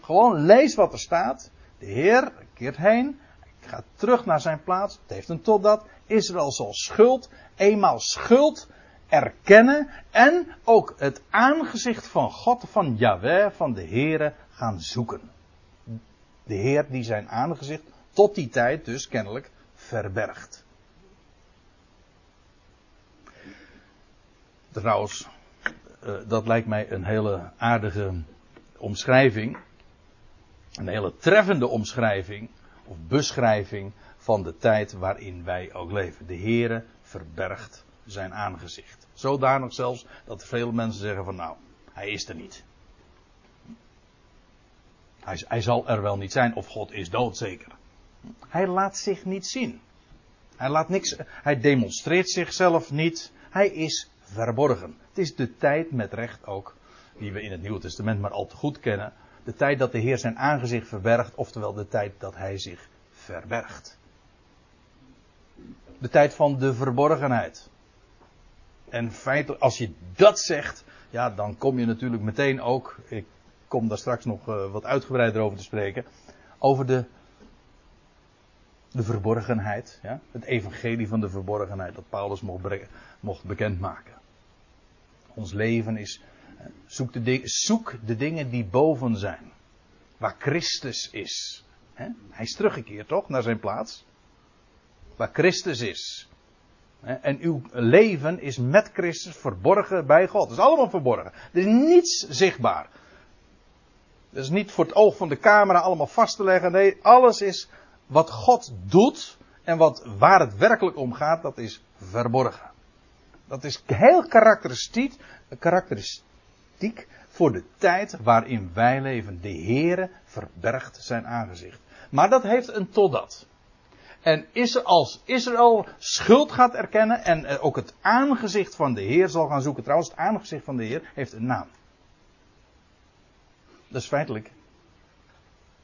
Gewoon lees wat er staat. De Heer keert heen. Gaat terug naar zijn plaats. Het heeft een totdat. Israël zal schuld. Eenmaal schuld erkennen. En ook het aangezicht van God, van Yahweh, van de Heere gaan zoeken. De Heer die zijn aangezicht tot die tijd dus kennelijk verbergt. Trouwens, uh, dat lijkt mij een hele aardige omschrijving. Een hele treffende omschrijving of beschrijving van de tijd waarin wij ook leven. De Heere verbergt zijn aangezicht. Zodanig zelfs dat veel mensen zeggen van nou, hij is er niet. Hij, hij zal er wel niet zijn of God is dood zeker. Hij laat zich niet zien. Hij laat niks, hij demonstreert zichzelf niet. Hij is verborgen. Het is de tijd met recht ook, die we in het Nieuwe Testament maar al te goed kennen. De tijd dat de Heer zijn aangezicht verbergt, oftewel de tijd dat hij zich verbergt. De tijd van de verborgenheid. En feitelijk, als je dat zegt, ja, dan kom je natuurlijk meteen ook, ik kom daar straks nog uh, wat uitgebreider over te spreken, over de de verborgenheid. Ja? Het evangelie van de verborgenheid dat Paulus mocht, mocht bekendmaken. Ons leven is. Zoek de, zoek de dingen die boven zijn. Waar Christus is. Hij is teruggekeerd toch naar zijn plaats. Waar Christus is. En uw leven is met Christus verborgen bij God. Het is allemaal verborgen. Er is niets zichtbaar. Het is niet voor het oog van de camera allemaal vast te leggen. Nee, alles is wat God doet en wat, waar het werkelijk om gaat, dat is verborgen. Dat is heel karakteristiek, karakteristiek voor de tijd waarin wij leven. De Heere verbergt zijn aangezicht. Maar dat heeft een totdat. En is als Israël schuld gaat erkennen en ook het aangezicht van de Heer zal gaan zoeken. Trouwens, het aangezicht van de Heer heeft een naam. Dat is feitelijk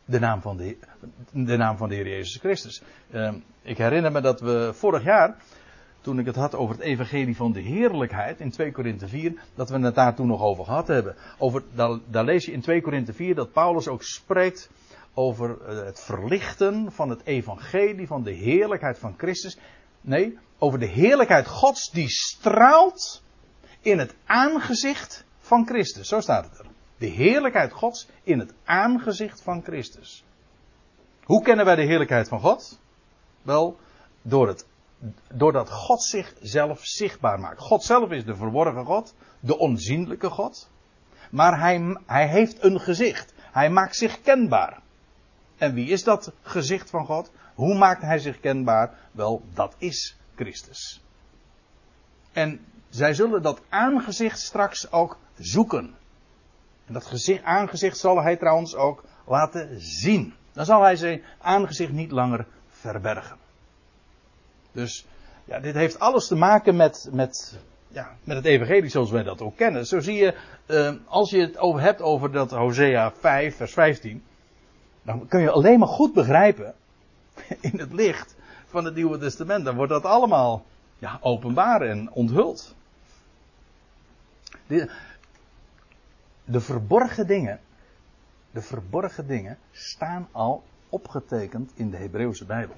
de naam van de, de, naam van de Heer Jezus Christus. Uh, ik herinner me dat we vorig jaar, toen ik het had over het evangelie van de heerlijkheid in 2 Korinthe 4, dat we het daar toen nog over gehad hebben. Over, daar, daar lees je in 2 Korinthe 4 dat Paulus ook spreekt over uh, het verlichten van het evangelie van de heerlijkheid van Christus. Nee, over de heerlijkheid Gods die straalt in het aangezicht van Christus. Zo staat het er. De heerlijkheid Gods in het aangezicht van Christus. Hoe kennen wij de heerlijkheid van God? Wel, door het, doordat God zichzelf zichtbaar maakt. God zelf is de verborgen God, de onzienlijke God. Maar hij, hij heeft een gezicht. Hij maakt zich kenbaar. En wie is dat gezicht van God? Hoe maakt hij zich kenbaar? Wel, dat is Christus. En zij zullen dat aangezicht straks ook zoeken. En dat gezicht, aangezicht zal hij trouwens ook laten zien. Dan zal hij zijn aangezicht niet langer verbergen. Dus ja, dit heeft alles te maken met, met, ja, met het evangelie zoals wij dat ook kennen. Zo zie je, uh, als je het over hebt over dat Hosea 5, vers 15, dan kun je alleen maar goed begrijpen in het licht van het Nieuwe Testament. Dan wordt dat allemaal ja, openbaar en onthuld. Dit, de verborgen dingen, de verborgen dingen staan al opgetekend in de Hebreeuwse Bijbel.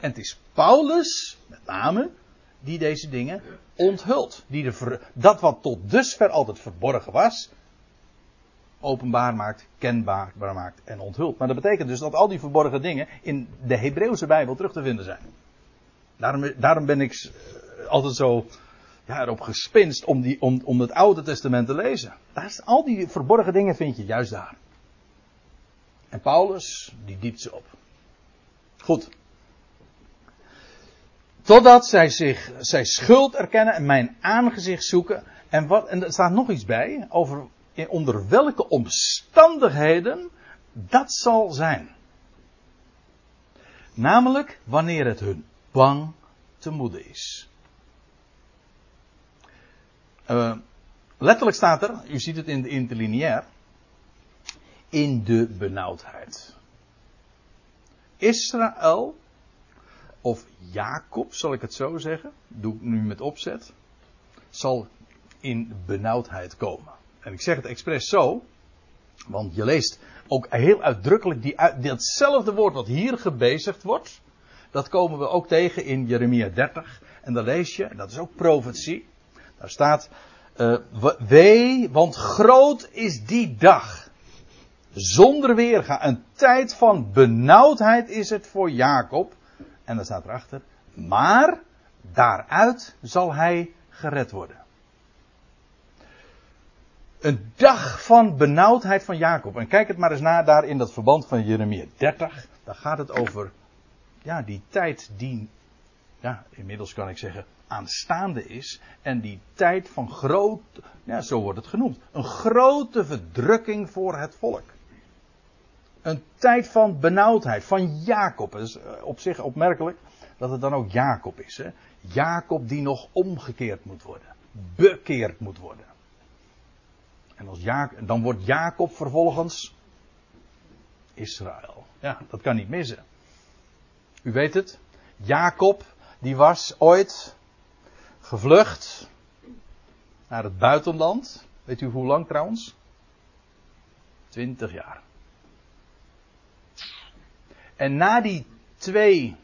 En het is Paulus, met name, die deze dingen onthult. Die de ver- dat wat tot dusver altijd verborgen was, openbaar maakt, kenbaar maakt en onthult. Maar dat betekent dus dat al die verborgen dingen in de Hebreeuwse Bijbel terug te vinden zijn. Daarom, daarom ben ik eh, altijd zo ja, erop gespinst om, die, om, om het Oude Testament te lezen. Daar is, al die verborgen dingen vind je juist daar. En Paulus, die diept ze op. Goed. Totdat zij zich, zij schuld erkennen en mijn aangezicht zoeken. En, wat, en er staat nog iets bij over onder welke omstandigheden dat zal zijn. Namelijk wanneer het hun bang te moede is. Uh, letterlijk staat er, u ziet het in de interlineair, in de benauwdheid. Israël, of Jacob, zal ik het zo zeggen, doe ik nu met opzet, zal in benauwdheid komen. En ik zeg het expres zo, want je leest ook heel uitdrukkelijk die, datzelfde woord wat hier gebezigd wordt, dat komen we ook tegen in Jeremia 30. En dan lees je, dat is ook profetie, daar staat, uh, wee, want groot is die dag. Zonder weerga. Een tijd van benauwdheid is het voor Jacob. En dan staat erachter, maar daaruit zal hij gered worden. Een dag van benauwdheid van Jacob. En kijk het maar eens na daar in dat verband van Jeremia 30. Daar gaat het over, ja, die tijd die, ja, inmiddels kan ik zeggen, aanstaande is. En die tijd van groot, ja, zo wordt het genoemd. Een grote verdrukking voor het volk. Een tijd van benauwdheid, van Jacob. Is op zich opmerkelijk dat het dan ook Jacob is. Hè? Jacob die nog omgekeerd moet worden. Bekeerd moet worden. En als Jacob, dan wordt Jacob vervolgens Israël. Ja, dat kan niet missen. U weet het. Jacob, die was ooit gevlucht naar het buitenland. Weet u hoe lang trouwens? Twintig jaar. En na die twee,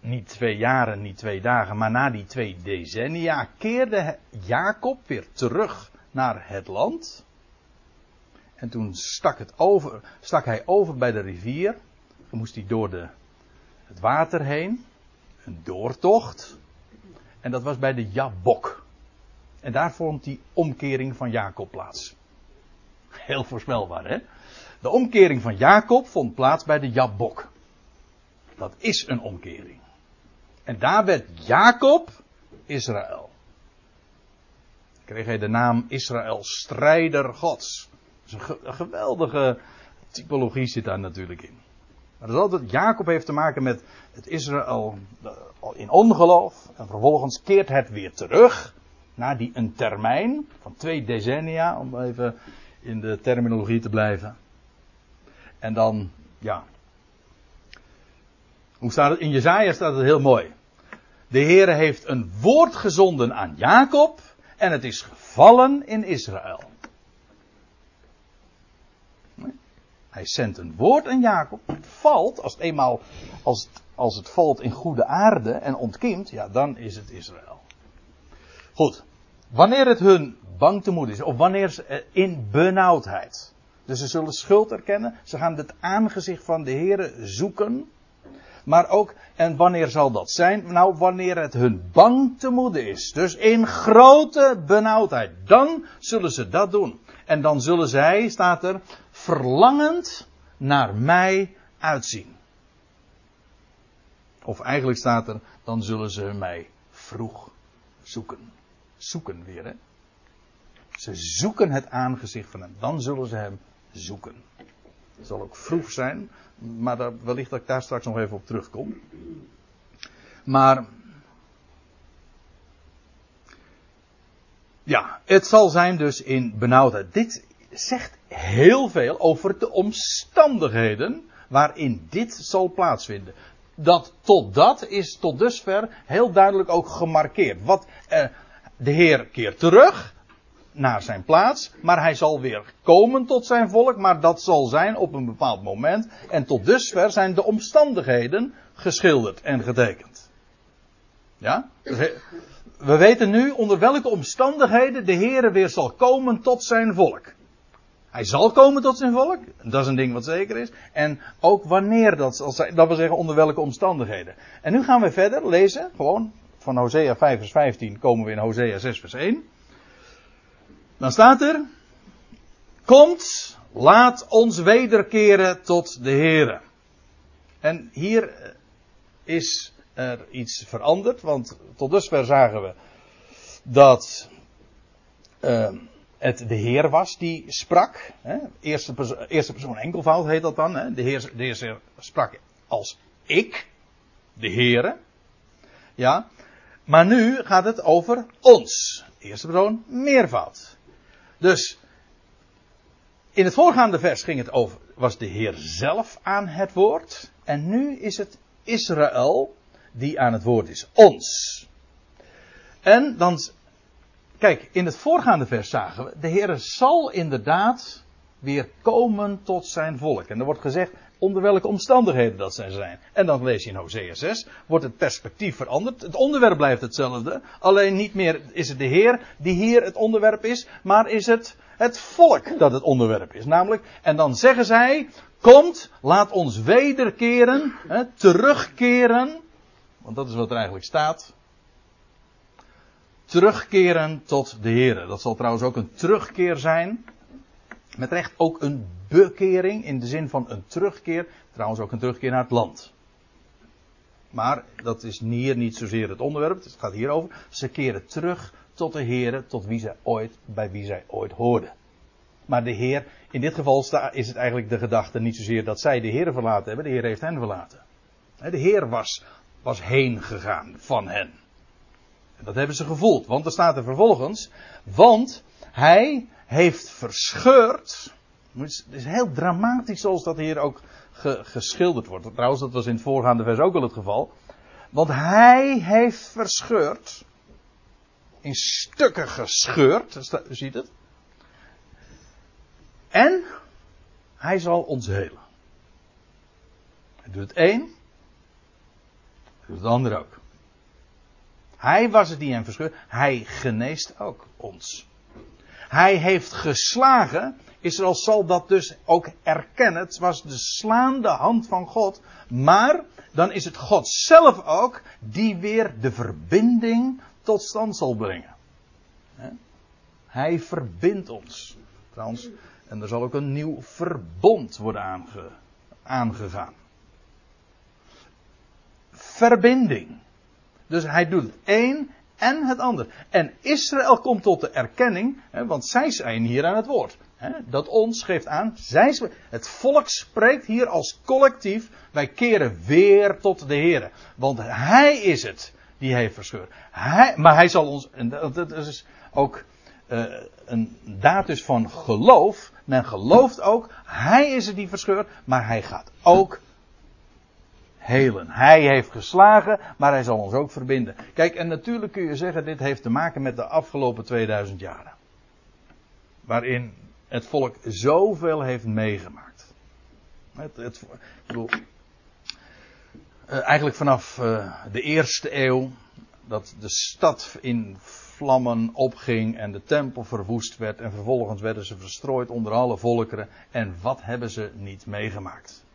niet twee jaren, niet twee dagen, maar na die twee decennia keerde Jacob weer terug naar het land. En toen stak, het over, stak hij over bij de rivier. Toen moest hij door de, het water heen. Een doortocht. En dat was bij de Jabok. En daar vond die omkering van Jacob plaats. Heel voorspelbaar, hè? De omkering van Jacob vond plaats bij de Jabok. Dat is een omkering. En daar werd Jacob Israël. Kreeg hij de naam Israël, strijder Gods. Een, ge een geweldige typologie zit daar natuurlijk in. Maar dat is altijd, Jacob heeft te maken met het Israël in ongeloof. En vervolgens keert het weer terug naar die een termijn van twee decennia, om even in de terminologie te blijven. En dan, ja. Hoe staat het? In Jezaja staat het heel mooi. De Heere heeft een woord gezonden aan Jacob en het is gevallen in Israël. Hij zendt een woord aan Jacob. Het valt, als het eenmaal, als het, als het valt in goede aarde en ontkiemt, ja, dan is het Israël. Goed. Wanneer het hun bang te moed is, of wanneer ze in benauwdheid. Dus ze zullen schuld erkennen. Ze gaan het aangezicht van de Heer zoeken. Maar ook, en wanneer zal dat zijn? Nou, wanneer het hun bang te moede is. Dus in grote benauwdheid. Dan zullen ze dat doen. En dan zullen zij, staat er, verlangend naar mij uitzien. Of eigenlijk staat er, dan zullen ze mij vroeg zoeken. Zoeken weer, hè? Ze zoeken het aangezicht van hem. Dan zullen ze hem zoeken. Het zal ook vroeg zijn, maar wellicht dat ik daar straks nog even op terugkom. Maar. Ja, het zal zijn dus in benauwdheid. Dit zegt heel veel over de omstandigheden waarin dit zal plaatsvinden. Dat tot dat is tot dusver heel duidelijk ook gemarkeerd. Wat, eh, de Heer keert terug naar zijn plaats, maar hij zal weer komen tot zijn volk, maar dat zal zijn op een bepaald moment. En tot dusver zijn de omstandigheden geschilderd en getekend. Ja? Dus we weten nu onder welke omstandigheden de Heer weer zal komen tot zijn volk. Hij zal komen tot zijn volk. Dat is een ding wat zeker is. En ook wanneer dat zal zijn. Dat wil zeggen onder welke omstandigheden. En nu gaan we verder lezen. Gewoon van Hosea 5 vers 15 komen we in Hosea 6 vers 1. Dan staat er. Komt, laat ons wederkeren tot de Heere. En hier eh, is er iets veranderd. Want tot dusver zagen we dat eh, het de Heer was die sprak. Hè? Eerste, eerste persoon enkelvoud heet dat dan. Hè? De, heer, de Heer sprak als ik, de Heere. Ja. Maar nu gaat het over ons. Eerste persoon meervoud. Dus in het voorgaande vers ging het over, was de Heer zelf aan het woord. En nu is het Israël die aan het woord is. Ons. En dan, kijk, in het voorgaande vers zagen we, de Heer zal inderdaad weer komen tot zijn volk. En er wordt gezegd onder welke omstandigheden dat zij zijn. En dan lees je in Hosea 6, wordt het perspectief veranderd. Het onderwerp blijft hetzelfde. Alleen niet meer is het de Heer die hier het onderwerp is, maar is het het volk dat het onderwerp is. Namelijk, en dan zeggen zij, komt, laat ons wederkeren, hè, terugkeren, want dat is wat er eigenlijk staat. Terugkeren tot de Heer. Dat zal trouwens ook een terugkeer zijn. Met recht ook een bekering in de zin van een terugkeer. Trouwens ook een terugkeer naar het land. Maar dat is hier niet zozeer het onderwerp. Het gaat hier over. Ze keren terug tot de Heer, tot wie zij ooit, bij wie zij ooit hoorden. Maar de Heer, in dit geval is het eigenlijk de gedachte niet zozeer dat zij de Heer verlaten hebben. De Heer heeft hen verlaten. De Heer was, was heen gegaan van hen. En dat hebben ze gevoeld. Want er staat er vervolgens. Want hij heeft verscheurd. Het is heel dramatisch zoals dat hier ook ge, geschilderd wordt. Trouwens, dat was in het voorgaande vers ook al het geval. Want hij heeft verscheurd. In stukken gescheurd. Ziet het. En hij zal ons helen. Hij doet het een. Hij doet het ander ook. Hij was het die hem verscheurd. Hij geneest ook ons. Hij heeft geslagen. Israël zal dat dus ook erkennen. Het was de slaande hand van God. Maar dan is het God zelf ook die weer de verbinding tot stand zal brengen. Hij verbindt ons. Trouwens, en er zal ook een nieuw verbond worden aange, aangegaan. Verbinding. Dus hij doet een en het ander. En Israël komt tot de erkenning, hè, want zij zijn hier aan het woord. Hè, dat ons geeft aan, zij, het volk spreekt hier als collectief, wij keren weer tot de Heer. Want Hij is het die heeft verscheurd. Hij, maar Hij zal ons, en dat, is ook uh, een daad dus van geloof. Men gelooft ook, Hij is het die verscheurt, maar Hij gaat ook helen. Hij heeft geslagen, maar hij zal ons ook verbinden. Kijk, en natuurlijk kun je zeggen, dit heeft te maken met de afgelopen 2000 jaren. Waarin het volk zoveel heeft meegemaakt. Het, ik bedoel, uh, eigenlijk vanaf uh, de eerste eeuw, dat de stad in vlammen opging en de tempel verwoest werd en vervolgens werden ze verstrooid onder alle volkeren. En wat hebben ze niet meegemaakt?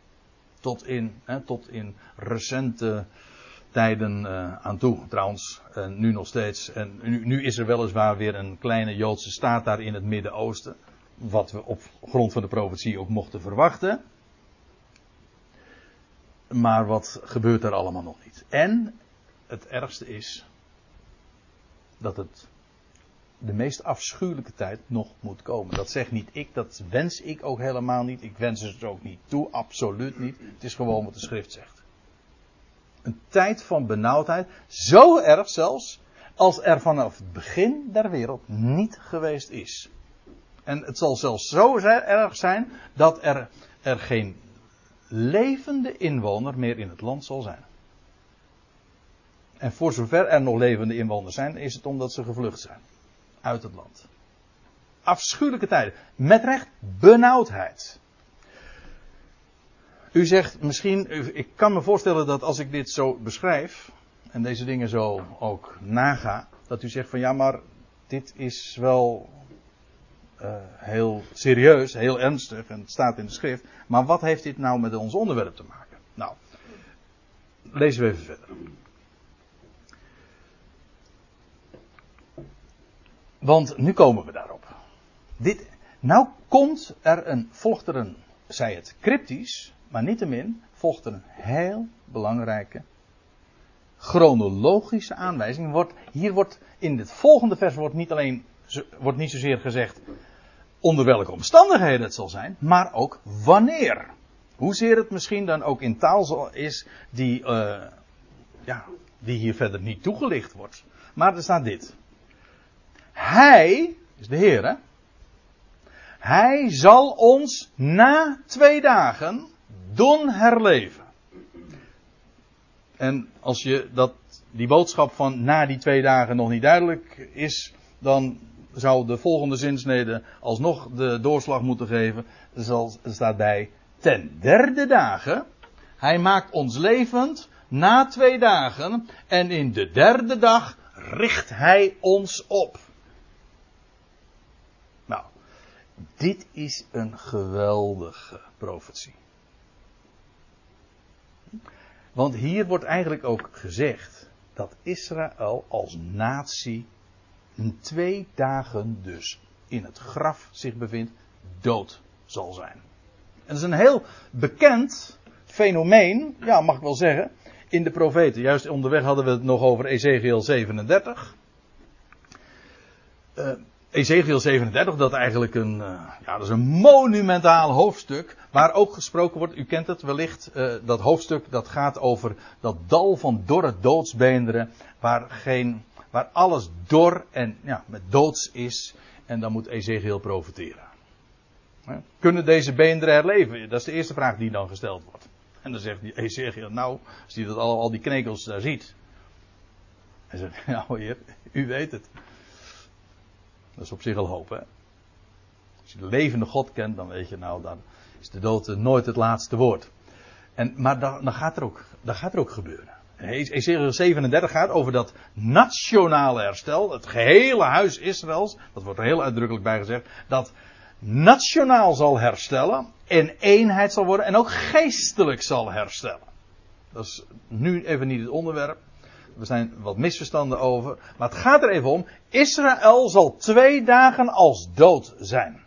Tot in, hè, tot in recente tijden uh, aan toe. Trouwens, uh, nu nog steeds. En nu, nu, is er weliswaar weer een kleine Joodse staat daar in het Midden-Oosten. Wat we op grond van de profetie ook mochten verwachten. Maar wat gebeurt er allemaal nog niet? En het ergste is dat het de meest afschuwelijke tijd nog moet komen. Dat zegt niet ik, dat wens ik ook helemaal niet. Ik wens het ook niet toe, absoluut niet. Het is gewoon wat de schrift zegt. Een tijd van benauwdheid, zo erg zelfs, als er vanaf het begin der wereld niet geweest is. En het zal zelfs zo erg zijn dat er, er geen levende inwoner meer in het land zal zijn. En voor zover er nog levende inwoners zijn, is het omdat ze gevlucht zijn uit het land. Afschuwelijke tijden. Met recht benauwdheid. U zegt misschien, ik kan me voorstellen dat als ik dit zo beschrijf, en deze dingen zo ook naga, dat u zegt van ja, maar dit is wel uh, heel serieus, heel ernstig en het staat in de schrift. Maar wat heeft dit nou met ons onderwerp te maken? Nou, lezen we even verder. Want nu komen we daarop. Dit, nou komt er een, volgt er een, zij het cryptisch, maar niettemin volgt er een heel belangrijke chronologische aanwijzing. Wordt, hier wordt in het volgende vers wordt niet alleen wordt niet zozeer gezegd onder welke omstandigheden het zal zijn, maar ook wanneer. Hoezeer het misschien dan ook in taal is die, uh, ja, die hier verder niet toegelicht wordt. Maar er staat dit. Hij, is de Heer, hè? Hij zal ons na twee dagen doen herleven. En als je dat, die boodschap van na die twee dagen nog niet duidelijk is, dan zou de volgende zinsnede alsnog de doorslag moeten geven. Er staat bij ten derde dagen. Hij maakt ons levend na twee dagen. En in de derde dag richt hij ons op. Nou, dit is een geweldige profetie. Want hier wordt eigenlijk ook gezegd dat Israël als natie twee dagen dus in het graf zich bevindt, dood zal zijn. En dat is een heel bekend fenomeen, ja mag ik wel zeggen, in de profeten. Juist onderweg hadden we het nog over Ezekiel 37. Uh, Ezekiel 37, dat eigenlijk een, uh, ja, dat is een monumentaal hoofdstuk, waar ook gesproken wordt, u kent het wellicht, uh, dat hoofdstuk dat gaat over dat dal van dorre doodsbeenderen, waar geen, waar alles dor en ja, met doods is. En dan moet Ezekiel profiteren. Kunnen deze beenderen herleven? Dat is de eerste vraag die dan gesteld wordt. En dan zegt Ezekiel, nou, als hij dat al, al die knekels daar ziet. Hij zegt, nou heer, u weet het. Dat is op zich al hoop, hè. Als je de levende God kent, dan weet je, nou, dan is de dood nooit het laatste woord. En, maar dan, gaat er ook, dan gaat er ook gebeuren. Ezekiel 37 gaat over dat nationale herstel. Het gehele huis Israëls. Dat wordt er heel uitdrukkelijk bij gezegd. Dat nationaal zal herstellen. En eenheid zal worden. En ook geestelijk zal herstellen. Dat is nu even niet het onderwerp. Er zijn wat misverstanden over. Maar het gaat er even om. Israël zal twee dagen als dood zijn.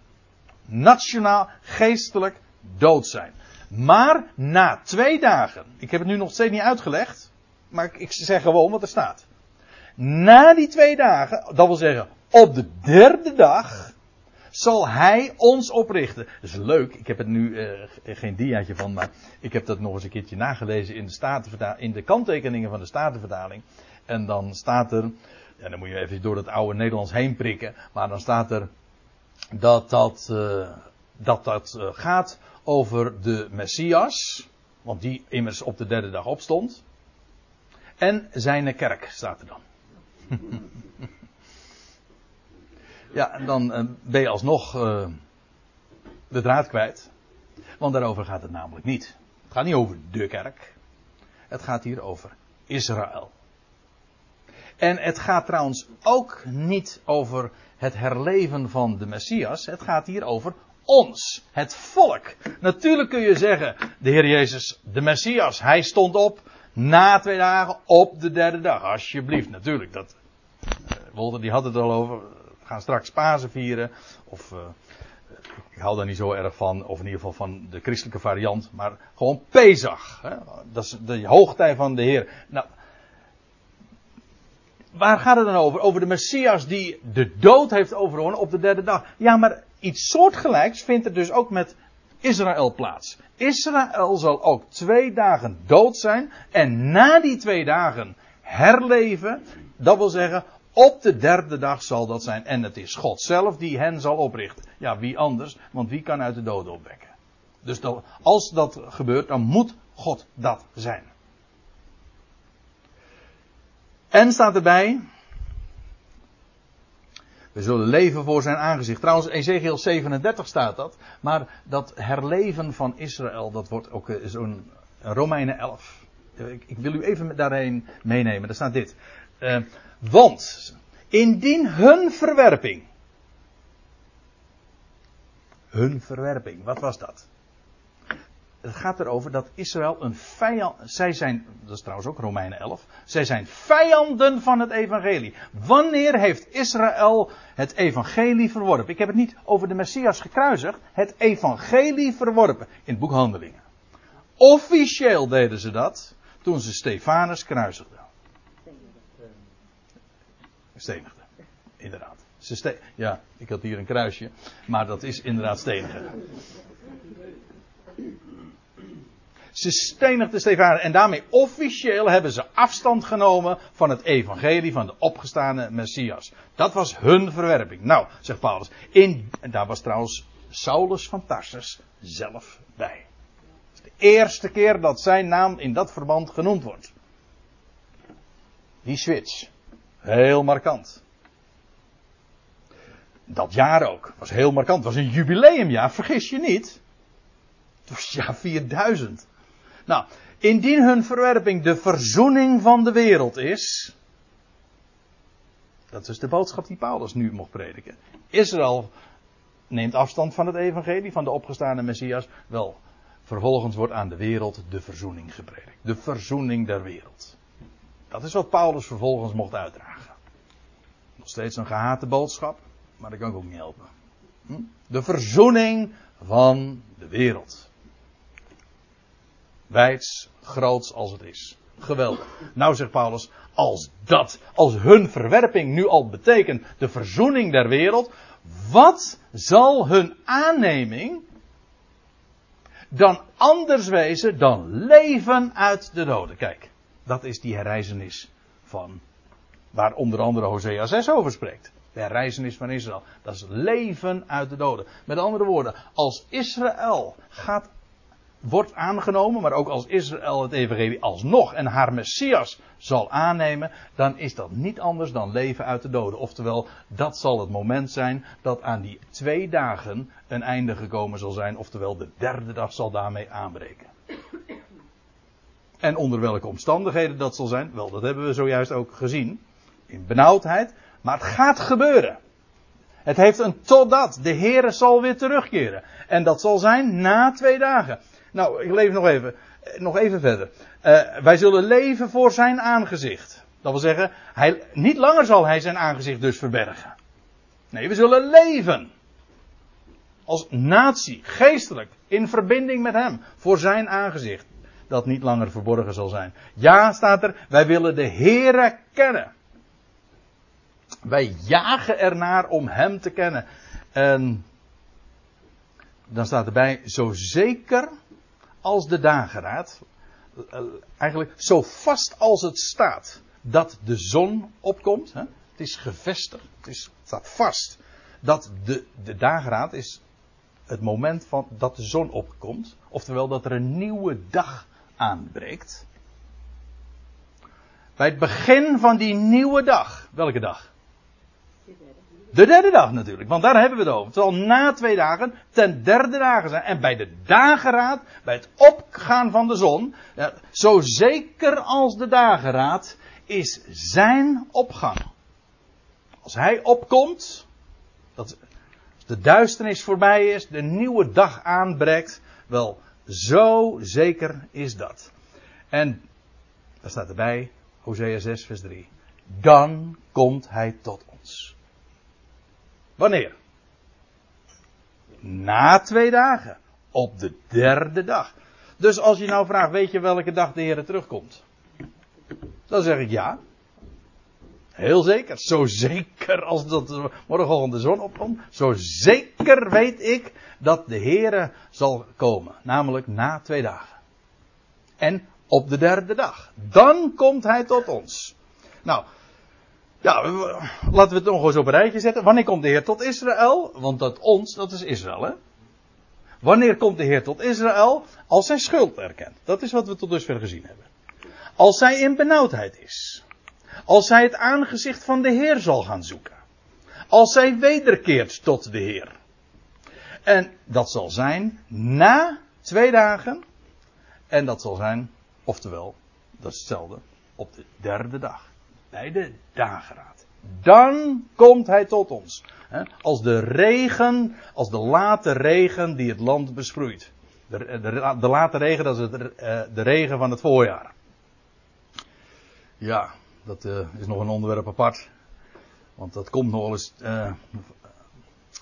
Nationaal, geestelijk dood zijn. Maar na twee dagen. Ik heb het nu nog steeds niet uitgelegd. Maar ik zeg gewoon wat er staat. Na die twee dagen, dat wil zeggen op de derde dag, zal hij ons oprichten. Dat is leuk, ik heb het nu uh, geen diaatje van, maar ik heb dat nog eens een keertje nagelezen in de, in de kanttekeningen van de Statenvertaling. En dan staat er, ja, dan moet je even door het oude Nederlands heen prikken, maar dan staat er dat dat, uh, dat, dat uh, gaat over de Messias, want die immers op de derde dag opstond. En zijn kerk staat er dan. ja, dan uh, ben je alsnog uh, de draad kwijt. Want daarover gaat het namelijk niet. Het gaat niet over de kerk. Het gaat hier over Israël. En het gaat trouwens ook niet over het herleven van de Messias. Het gaat hier over ons, het volk. Natuurlijk kun je zeggen, de Heer Jezus, de Messias, hij stond op. Na twee dagen op de derde dag. Alsjeblieft, natuurlijk. Dat, uh, Wolter die had het al over. Gaan straks Pasen vieren. Of uh, ik hou daar niet zo erg van. Of in ieder geval van de christelijke variant. Maar gewoon Pesach. Hè? Dat is de hoogtij van de Heer. Nou, waar gaat het dan over? Over de Messias die de dood heeft overwonnen op de derde dag. Ja, maar iets soortgelijks vindt er dus ook met Israël plaats. Israël zal ook twee dagen dood zijn en na die twee dagen herleven. Dat wil zeggen, op de derde dag zal dat zijn. En het is God zelf die hen zal oprichten. Ja, wie anders? Want wie kan uit de dood opwekken? Dus als dat gebeurt, dan moet God dat zijn. En staat erbij, we zullen leven voor zijn aangezicht. Trouwens, Ezekiel 37 staat dat. Maar dat herleven van Israël, dat wordt ook zo'n Romeinen 11. Ik, ik wil u even daarheen meenemen. Daar staat dit. Uh, want indien hun verwerping. Hun verwerping, wat was dat? Het gaat erover dat Israël een vijand. Zij zijn, dat is trouwens ook Romeinen 11. Zij zijn vijanden van het evangelie. Wanneer heeft Israël het evangelie verworpen? Ik heb het niet over de Messias gekruisigd. Het evangelie verworpen. In het boek Handelingen. Officieel deden ze dat toen ze Stefanus kruisigden. Stenigden. Inderdaad. Ze ja, ik had hier een kruisje. Maar dat is inderdaad stenigen. Ze stenigden Stefanus en daarmee officieel hebben ze afstand genomen van het evangelie van de opgestane Messias. Dat was hun verwerping. Nou, zegt Paulus, in, daar was trouwens Saulus van Tarsus zelf bij. Het de eerste keer dat zijn naam in dat verband genoemd wordt. Die switch. Heel markant. Dat jaar ook. Was heel markant. Was een jubileumjaar, vergis je niet. Het was jaar 4000. Nou, indien hun verwerping de verzoening van de wereld is. Dat is de boodschap die Paulus nu mocht prediken. Israël neemt afstand van het evangelie, van de opgestane Messias. Wel, vervolgens wordt aan de wereld de verzoening gepredikt. De verzoening der wereld. Dat is wat Paulus vervolgens mocht uitdragen. Nog steeds een gehate boodschap, maar dat kan ik ook niet helpen. Hm? De verzoening van de wereld wijds, groots als het is. Geweldig. Nou zegt Paulus, als dat, als hun verwerping nu al betekent de verzoening der wereld, wat zal hun aanneming dan anders wezen dan leven uit de doden? Kijk, dat is die herreizenis van, waar onder andere Hosea 6 over spreekt. De herreizenis van Israël. Dat is leven uit de doden. Met andere woorden, als Israël gaat wordt aangenomen, maar ook als Israël het evangelie alsnog en haar Messias zal aannemen, dan is dat niet anders dan leven uit de doden. Oftewel, dat zal het moment zijn dat aan die twee dagen een einde gekomen zal zijn, oftewel de derde dag zal daarmee aanbreken. En onder welke omstandigheden dat zal zijn, wel, dat hebben we zojuist ook gezien. In benauwdheid, maar het gaat gebeuren. Het heeft een totdat. De Heere zal weer terugkeren. En dat zal zijn na twee dagen. Nou, ik leef nog even, eh, nog even verder. Uh, wij zullen leven voor zijn aangezicht. Dat wil zeggen, hij, niet langer zal hij zijn aangezicht dus verbergen. Nee, we zullen leven. Als natie, geestelijk, in verbinding met hem, voor zijn aangezicht. Dat niet langer verborgen zal zijn. Ja, staat er, wij willen de Heere kennen. Wij jagen ernaar om hem te kennen. En dan staat erbij, zo zeker als de dageraad. Eh, eigenlijk zo vast als het staat dat de zon opkomt. Hè, het is gevestigd, het, is, staat vast. Dat de, de dageraad is het moment van, dat de zon opkomt. Oftewel dat er een nieuwe dag aanbreekt. Bij het begin van die nieuwe dag. Welke dag? De derde dag natuurlijk, want daar hebben we het over. Zal na twee dagen ten derde dagen zijn. En bij de dageraad, bij het opgaan van de zon, zo zeker als de dageraad, is zijn opgang. Als hij opkomt, dat de duisternis voorbij is, de nieuwe dag aanbreekt, wel, zo zeker is dat. En, daar staat erbij, Hosea 6 vers 3. Dan komt hij tot ons. Wanneer? Na twee dagen. Op de derde dag. Dus als je nou vraagt, weet je welke dag de Heer terugkomt? Dan zeg ik ja. Heel zeker. Zo zeker als dat morgen de zon opkomt. Zo zeker weet ik dat de Heer zal komen. Namelijk na twee dagen. En op de derde dag. Dan komt hij tot ons. Nou, ja, laten we het nog eens op een rijtje zetten. Wanneer komt de Heer tot Israël? Want dat ons, dat is Israël, hè? Wanneer komt de Heer tot Israël? Als hij schuld erkent. Dat is wat we tot dusver gezien hebben. Als hij in benauwdheid is. Als hij het aangezicht van de Heer zal gaan zoeken. Als hij wederkeert tot de Heer. En dat zal zijn na twee dagen. En dat zal zijn, oftewel, dat is hetzelfde, op de derde dag. Bij de dageraad. Dan komt hij tot ons. Als de regen, als de late regen die het land besproeit. De, de, late regen, dat is eh, de regen van het voorjaar. Ja, dat uh, is nog een onderwerp apart. Want dat komt nog eens uh,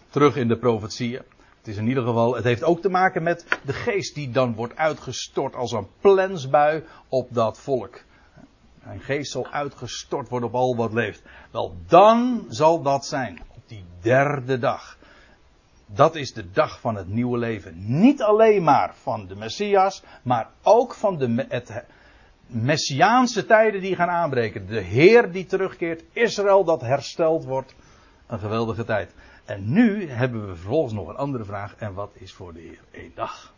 terug in de profetieën. Het is in ieder geval, het heeft ook te maken met de geest die dan wordt uitgestort als een plensbui op dat volk. Een geest zal uitgestort worden op al wat leeft. Wel, dan zal dat zijn. Op die derde dag. Dat is de dag van het nieuwe leven. Niet alleen maar van de Messias, maar ook van de, Messiaanse tijden die gaan aanbreken. De Heer die terugkeert, Israël dat hersteld wordt. Een geweldige tijd. En nu hebben we vervolgens nog een andere vraag. En wat is voor de Heer één dag?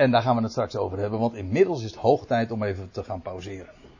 En daar gaan we het straks over hebben, want inmiddels is het hoog tijd om even te gaan pauzeren.